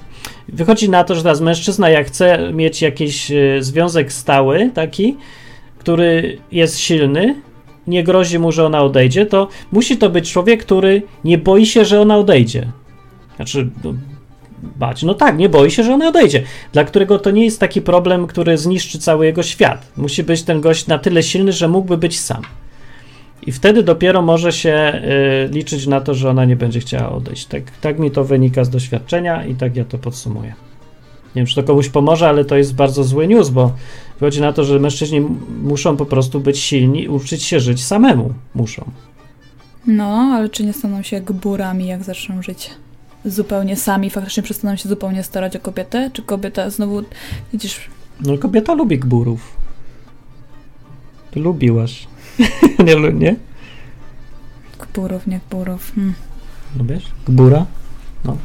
wychodzi na to, że teraz mężczyzna, jak chce mieć jakiś e, związek stały, taki, który jest silny, nie grozi mu, że ona odejdzie, to musi to być człowiek, który nie boi się, że ona odejdzie. Znaczy, no, bać. No tak, nie boi się, że ona odejdzie. Dla którego to nie jest taki problem, który zniszczy cały jego świat. Musi być ten gość na tyle silny, że mógłby być sam. I wtedy dopiero może się y, liczyć na to, że ona nie będzie chciała odejść. Tak, tak mi to wynika z doświadczenia i tak ja to podsumuję. Nie wiem, czy to komuś pomoże, ale to jest bardzo zły news, bo wychodzi na to, że mężczyźni muszą po prostu być silni i uczyć się żyć samemu. Muszą. No, ale czy nie staną się gburami, jak zaczną żyć zupełnie sami, faktycznie przestaną się zupełnie starać o kobietę? Czy kobieta znowu, widzisz, No kobieta lubi gburów. Ty lubiłaś. nie, lu- nie? gburów, nie gburów? Hmm. Lubisz? Gbura? No.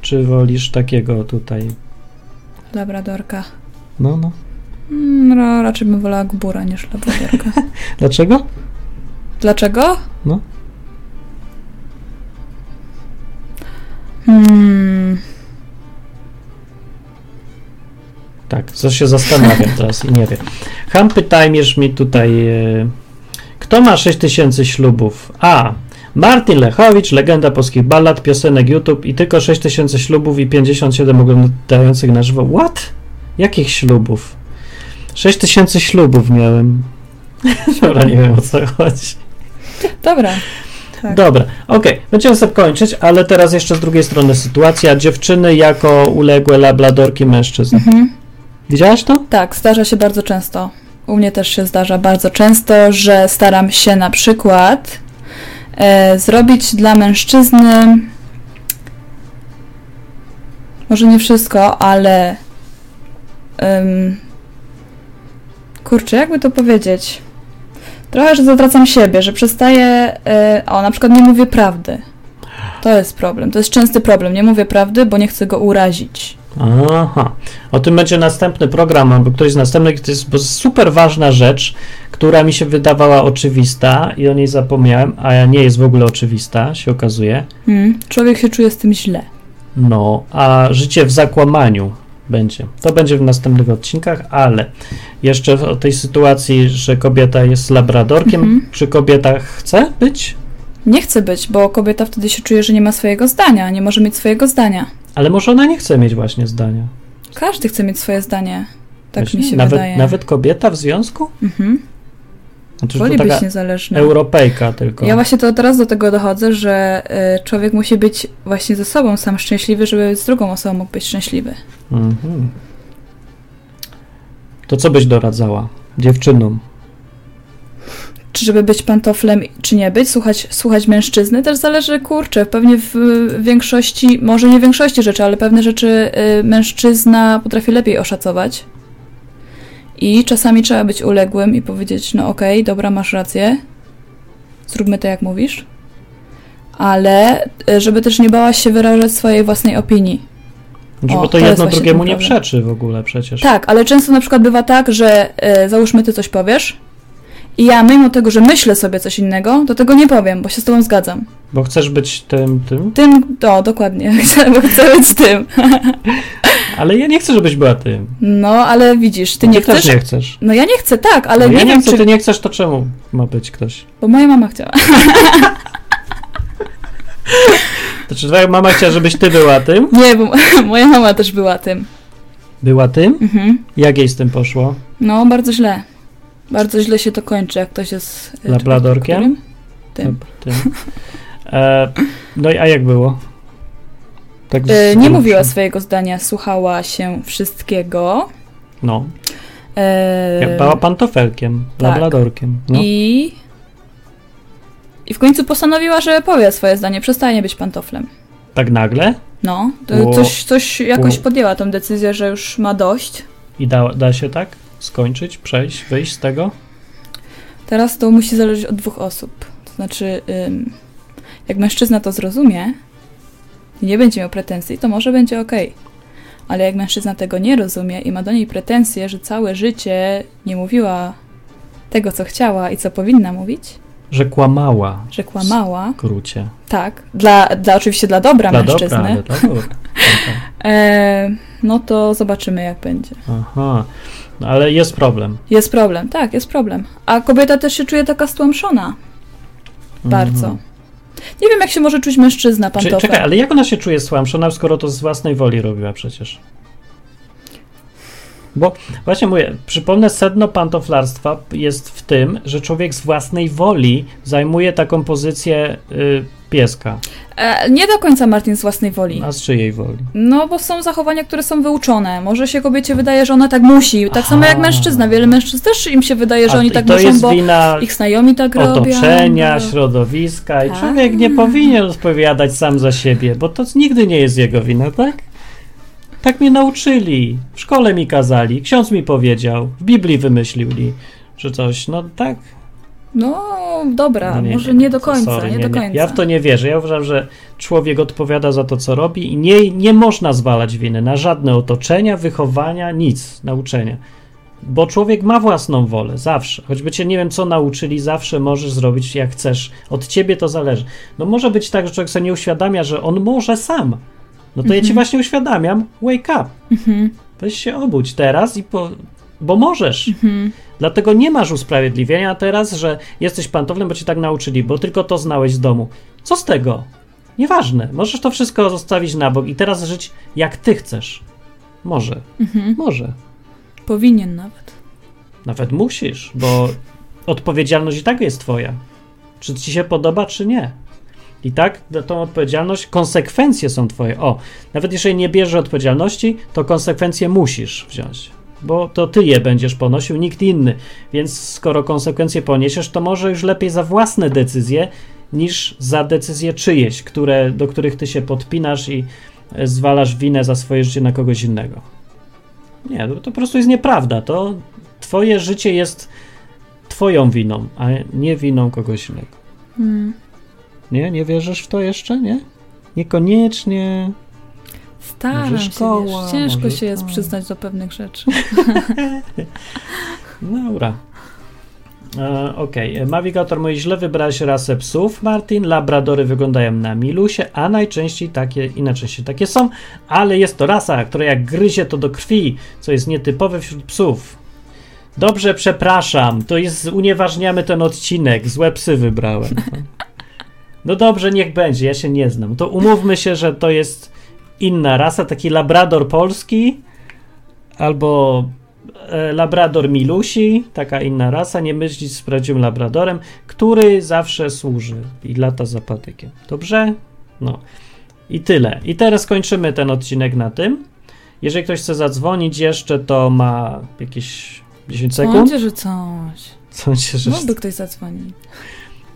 Czy wolisz takiego tutaj? Labradorka. No, no. Mm, ra, raczej bym wolała gbura niż labradorka. Dlaczego? Dlaczego? No. Hmm. Tak, co się zastanawiam teraz i nie wiem. Hampy Timers mi tutaj. E, kto ma 6000 ślubów? A. Martin Lechowicz, legenda polskich ballad, piosenek YouTube i tylko 6000 ślubów i 57 oglądających na żywo. What? Jakich ślubów? 6000 ślubów miałem. Dobra, nie wiem o co chodzi. Dobra. Tak. Dobra, okej, będziemy sobie kończyć, ale teraz jeszcze z drugiej strony sytuacja. Dziewczyny jako uległe labladorki mężczyzn. Mhm. Widziałaś to? Tak, zdarza się bardzo często. U mnie też się zdarza bardzo często, że staram się na przykład e, zrobić dla mężczyzny może nie wszystko, ale em, kurczę, jakby to powiedzieć? Trochę, że zatracam siebie, że przestaję, e, o, na przykład nie mówię prawdy. To jest problem, to jest częsty problem. Nie mówię prawdy, bo nie chcę go urazić. Aha, o tym będzie następny program, albo któryś z następnych. To jest super ważna rzecz, która mi się wydawała oczywista i o niej zapomniałem, a nie jest w ogóle oczywista, się okazuje. Hmm, człowiek się czuje z tym źle. No, a życie w zakłamaniu będzie. To będzie w następnych odcinkach, ale jeszcze o tej sytuacji, że kobieta jest labradorkiem. Mhm. Czy kobieta chce być? Nie chce być, bo kobieta wtedy się czuje, że nie ma swojego zdania, nie może mieć swojego zdania. Ale może ona nie chce mieć właśnie zdania. Każdy chce mieć swoje zdanie. Tak Właśnie? mi się nawet, wydaje. Nawet kobieta w związku? Mhm. Znaczy, że Woli to być niezależna. Europejka tylko. Ja właśnie to teraz do tego dochodzę, że y, człowiek musi być właśnie ze sobą sam szczęśliwy, żeby z drugą osobą mógł być szczęśliwy. Mhm. To co byś doradzała dziewczynom? Czy żeby być pantoflem, czy nie być, słuchać, słuchać mężczyzny, też zależy, kurczę, pewnie w większości, może nie w większości rzeczy, ale pewne rzeczy y, mężczyzna potrafi lepiej oszacować. I czasami trzeba być uległym i powiedzieć, no okej, dobra, masz rację, zróbmy to jak mówisz, ale y, żeby też nie bałaś się wyrażać swojej własnej opinii. Znaczy, bo to, to jedno drugiemu nie problem. przeczy w ogóle przecież. Tak, ale często na przykład bywa tak, że e, załóżmy ty coś powiesz i ja mimo tego, że myślę sobie coś innego, to tego nie powiem, bo się z tobą zgadzam. Bo chcesz być tym, tym, Tym, to dokładnie, chcę, bo chcę być tym. ale ja nie chcę, żebyś była tym. No, ale widzisz, ty nie też chcesz. nie chcesz. No ja nie chcę, tak, ale No nie ja nie wiem, chcę, czy... ty nie chcesz, to czemu ma być ktoś? Bo moja mama chciała. To czy twoja mama chciała, żebyś ty była tym? Nie, bo moja mama też była tym. Była tym? Mhm. Jak jej z tym poszło? No, bardzo źle. Bardzo źle się to kończy, jak ktoś jest... Labradorkiem? którym? Tym. Tym. E, no i a jak było? Tak E, nie mówiła swojego zdania, słuchała się wszystkiego. No, E, jak była pantofelkiem, tak. labradorkiem. No. I, I w końcu postanowiła, że powie swoje zdanie, przestanie być pantoflem. Tak nagle? No, to O. coś, coś jakoś O. podjęła tą decyzję, że już ma dość. I da, da się tak skończyć, przejść, wyjść z tego? Teraz to musi zależeć od dwóch osób. To znaczy, ym, jak mężczyzna to zrozumie i nie będzie miał pretensji, to może będzie ok. Ale jak mężczyzna tego nie rozumie i ma do niej pretensje, że całe życie nie mówiła tego, co chciała i co powinna mówić, Że kłamała. że kłamała, W skrócie. tak, dla, dla oczywiście dla dobra Dla mężczyzny, dobra, dla dobra. E, no to zobaczymy, jak będzie. Aha. No, ale jest problem. Jest problem, tak, jest problem. A kobieta też się czuje taka stłamszona. Bardzo. Mhm. Nie wiem, jak się może czuć mężczyzna, Czy, pantofel. czekaj, ale jak ona się czuje słamszona, skoro to z własnej woli robiła przecież? Bo właśnie mówię, przypomnę, sedno pantoflarstwa jest w tym, że człowiek z własnej woli zajmuje taką pozycję y, pieska. E, nie do końca Martin z własnej woli. A z czyjej woli? No, bo są zachowania, które są wyuczone. Może się kobiecie wydaje, że ona tak musi. Tak samo jak Aha. mężczyzna. Wiele mężczyzn też im się wydaje, że A oni tak to muszą, jest bo wina ich znajomi tak robią. otoczenia, no. środowiska i Tak. człowiek nie powinien odpowiadać sam za siebie, bo to nigdy nie jest jego wina, tak? Tak mnie nauczyli, w szkole mi kazali, ksiądz mi powiedział, w Biblii wymyślili, że coś, no tak. No, dobra, No może nie do końca, sorry, nie, do końca. Ja w to nie wierzę. Ja uważam, że człowiek odpowiada za to, co robi i nie, nie można zwalać winy na żadne otoczenia, wychowania, nic, nauczenia. Bo człowiek ma własną wolę, zawsze. Choćby cię nie wiem, co nauczyli, zawsze możesz zrobić jak chcesz. Od ciebie to zależy. No może być tak, że człowiek sobie nie uświadamia, że on może sam. No to ja ci właśnie uświadamiam, wake up. Mhm, Weź się obudź teraz i po... Bo możesz. mhm. Dlatego nie masz usprawiedliwienia teraz, że jesteś pantoflem, bo ci tak nauczyli, bo tylko to znałeś z domu. Co z tego? Nieważne. Możesz to wszystko zostawić na bok i teraz żyć jak ty chcesz. Może. Mhm. Może. Powinien nawet. Nawet musisz, bo odpowiedzialność i tak jest twoja. Czy ci się podoba, czy nie. I tak za tą odpowiedzialność, konsekwencje są twoje. O, nawet jeżeli nie bierzesz odpowiedzialności, to konsekwencje musisz wziąć. Bo to ty je będziesz ponosił, nikt inny. Więc skoro konsekwencje poniesiesz, to może już lepiej za własne decyzje, niż za decyzje czyjeś, które, do których ty się podpinasz i e, zwalasz winę za swoje życie na kogoś innego. Nie, to, to po prostu jest nieprawda. To twoje życie jest twoją winą, a nie winą kogoś innego. Mm. Nie? Nie wierzysz w to jeszcze, nie? Niekoniecznie. Staram Może się, szkoła, wiesz, ciężko może się jest to. przyznać do pewnych rzeczy. Dobra. E, Okej, Navigator mówi, źle wybrałeś rasę psów, Martin. Labradory wyglądają na milusie, a najczęściej takie, i najczęściej takie są, ale jest to rasa, która jak gryzie to do krwi, co jest nietypowe wśród psów. Dobrze, przepraszam, to jest, unieważniamy ten odcinek, złe psy wybrałem. No dobrze, niech będzie, ja się nie znam. To umówmy się, że to jest inna rasa, taki labrador polski, albo e, Labrador Milusi, taka inna rasa, nie mylić z prawdziwym Labradorem, który zawsze służy i lata za patykiem. Dobrze? No. I tyle. I teraz kończymy ten odcinek na tym. Jeżeli ktoś chce zadzwonić jeszcze, to ma jakieś 10 sekund. Sądzę, że coś. Sądzę, że Mógłby ktoś zadzwonić.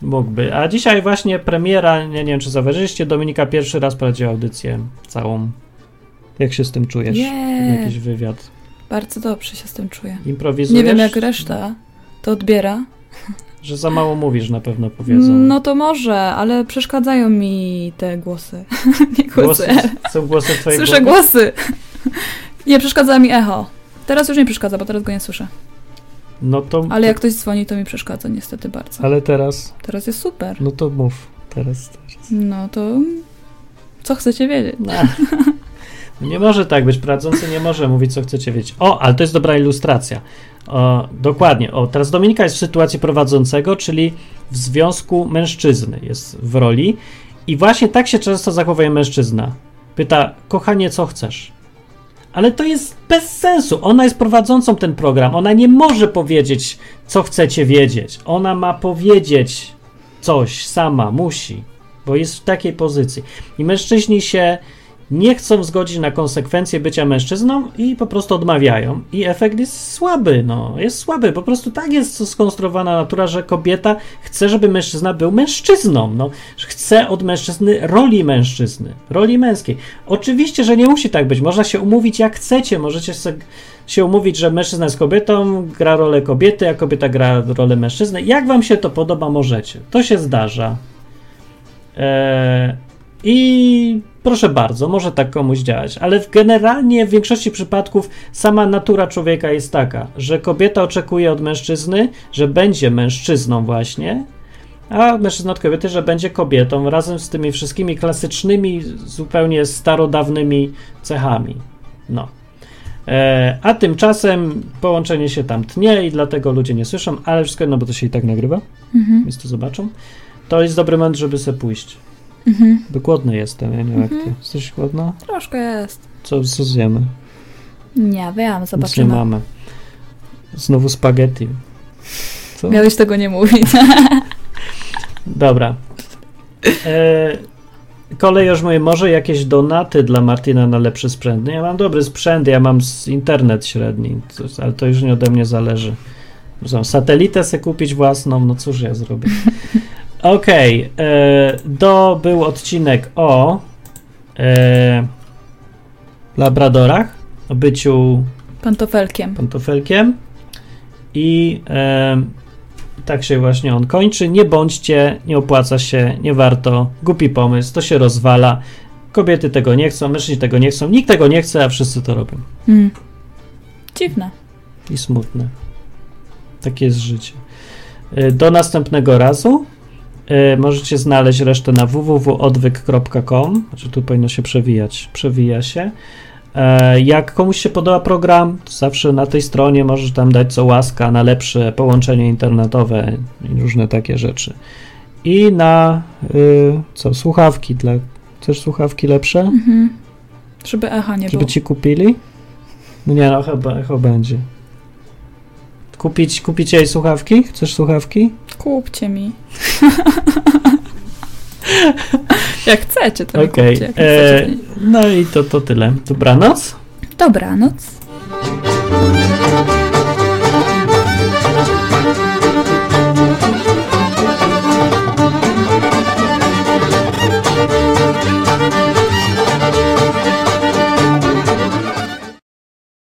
Mógłby. A dzisiaj właśnie premiera, nie, nie wiem czy zauważyliście, Dominika pierwszy raz prowadziła audycję całą. Jak się z tym czujesz? Nie. Jakiś wywiad. Bardzo dobrze się z tym czuję. Improwizujesz? Nie wiem, jak reszta to odbiera. Że za mało mówisz, na pewno powiedzą. No to może, ale przeszkadzają mi te głosy. Nie głosy. Głosy, są głosy twoje Słyszę głosy. Nie przeszkadza mi echo. Teraz już nie przeszkadza, bo teraz go nie słyszę. No to. Ale jak ktoś dzwoni, to mi przeszkadza niestety bardzo. Ale teraz. Teraz jest super. No to mów. Teraz. teraz. No to co chcecie wiedzieć? No. Nie może tak być. Prowadzący nie może mówić, co chcecie wiedzieć. O, ale to jest dobra ilustracja. O, dokładnie. O, teraz Dominika jest w sytuacji prowadzącego, czyli w związku mężczyzny jest w roli. I właśnie tak się często zachowuje mężczyzna. Pyta, kochanie, co chcesz? Ale to jest bez sensu. Ona jest prowadzącą ten program. Ona nie może powiedzieć, co chcecie wiedzieć. Ona ma powiedzieć coś sama, musi, bo jest w takiej pozycji. I mężczyźni się nie chcą zgodzić na konsekwencje bycia mężczyzną i po prostu odmawiają. I efekt jest słaby, no, jest słaby. Po prostu tak jest skonstruowana natura, że kobieta chce, żeby mężczyzna był mężczyzną. No, chce od mężczyzny roli mężczyzny, roli męskiej. Oczywiście, że nie musi tak być. Można się umówić jak chcecie. Możecie się umówić, że mężczyzna jest kobietą, gra rolę kobiety, a kobieta gra rolę mężczyzny. Jak wam się to podoba, możecie. To się zdarza. Eee, I proszę bardzo, może tak komuś działać, ale w- generalnie w większości przypadków sama natura człowieka jest taka, że kobieta oczekuje od mężczyzny, że będzie mężczyzną właśnie, a mężczyzna od kobiety, że będzie kobietą razem z tymi wszystkimi klasycznymi, zupełnie starodawnymi cechami. No. E, a tymczasem połączenie się tam tnie i dlatego ludzie nie słyszą, ale wszystko jedno, bo to się i tak nagrywa, Mhm. więc to zobaczą. To jest dobry moment, żeby sobie pójść. Mhm. Bo głodny jestem, ja nie wiem jak ty. Jesteś głodna? Troszkę jest. Co, co zjemy? Nie wiem, Nic nie zobaczymy. mamy. Znowu spaghetti. Co? Miałeś tego nie mówić. Dobra. E, kolej już mówi, może jakieś donaty dla Martina na lepszy sprzęt. No ja mam dobry sprzęt, ja mam internet średni, ale to już nie ode mnie zależy. Muszę satelitę sobie kupić własną, no cóż ja zrobię. Okej, e, do był odcinek o e, labradorach, o byciu Pantofelkiem. pantofelkiem i e, tak się właśnie on kończy. Nie bądźcie, nie opłaca się, nie warto, głupi pomysł, to się rozwala. Kobiety tego nie chcą, mężczyźni tego nie chcą, nikt tego nie chce, a wszyscy to robią. Mm. Dziwne. I smutne. Takie jest życie. Do następnego razu. E, Możecie znaleźć resztę na www.odwyk.com. Znaczy tu powinno się przewijać. Przewija się. E, Jak komuś się podoba program, to zawsze na tej stronie możesz tam dać co łaska na lepsze połączenie internetowe i różne takie rzeczy. I na y, co, słuchawki dla. Chcesz słuchawki lepsze? Mhm. Żeby echa nie Żeby było. ci kupili? No nie, no chyba, chyba będzie. Kupić, kupić jej słuchawki? Chcesz słuchawki? Kupcie mi. jak chcecie, to Okej. kupcie. E, chcecie, to nie. No i to, to tyle. Dobranoc. Dobranoc.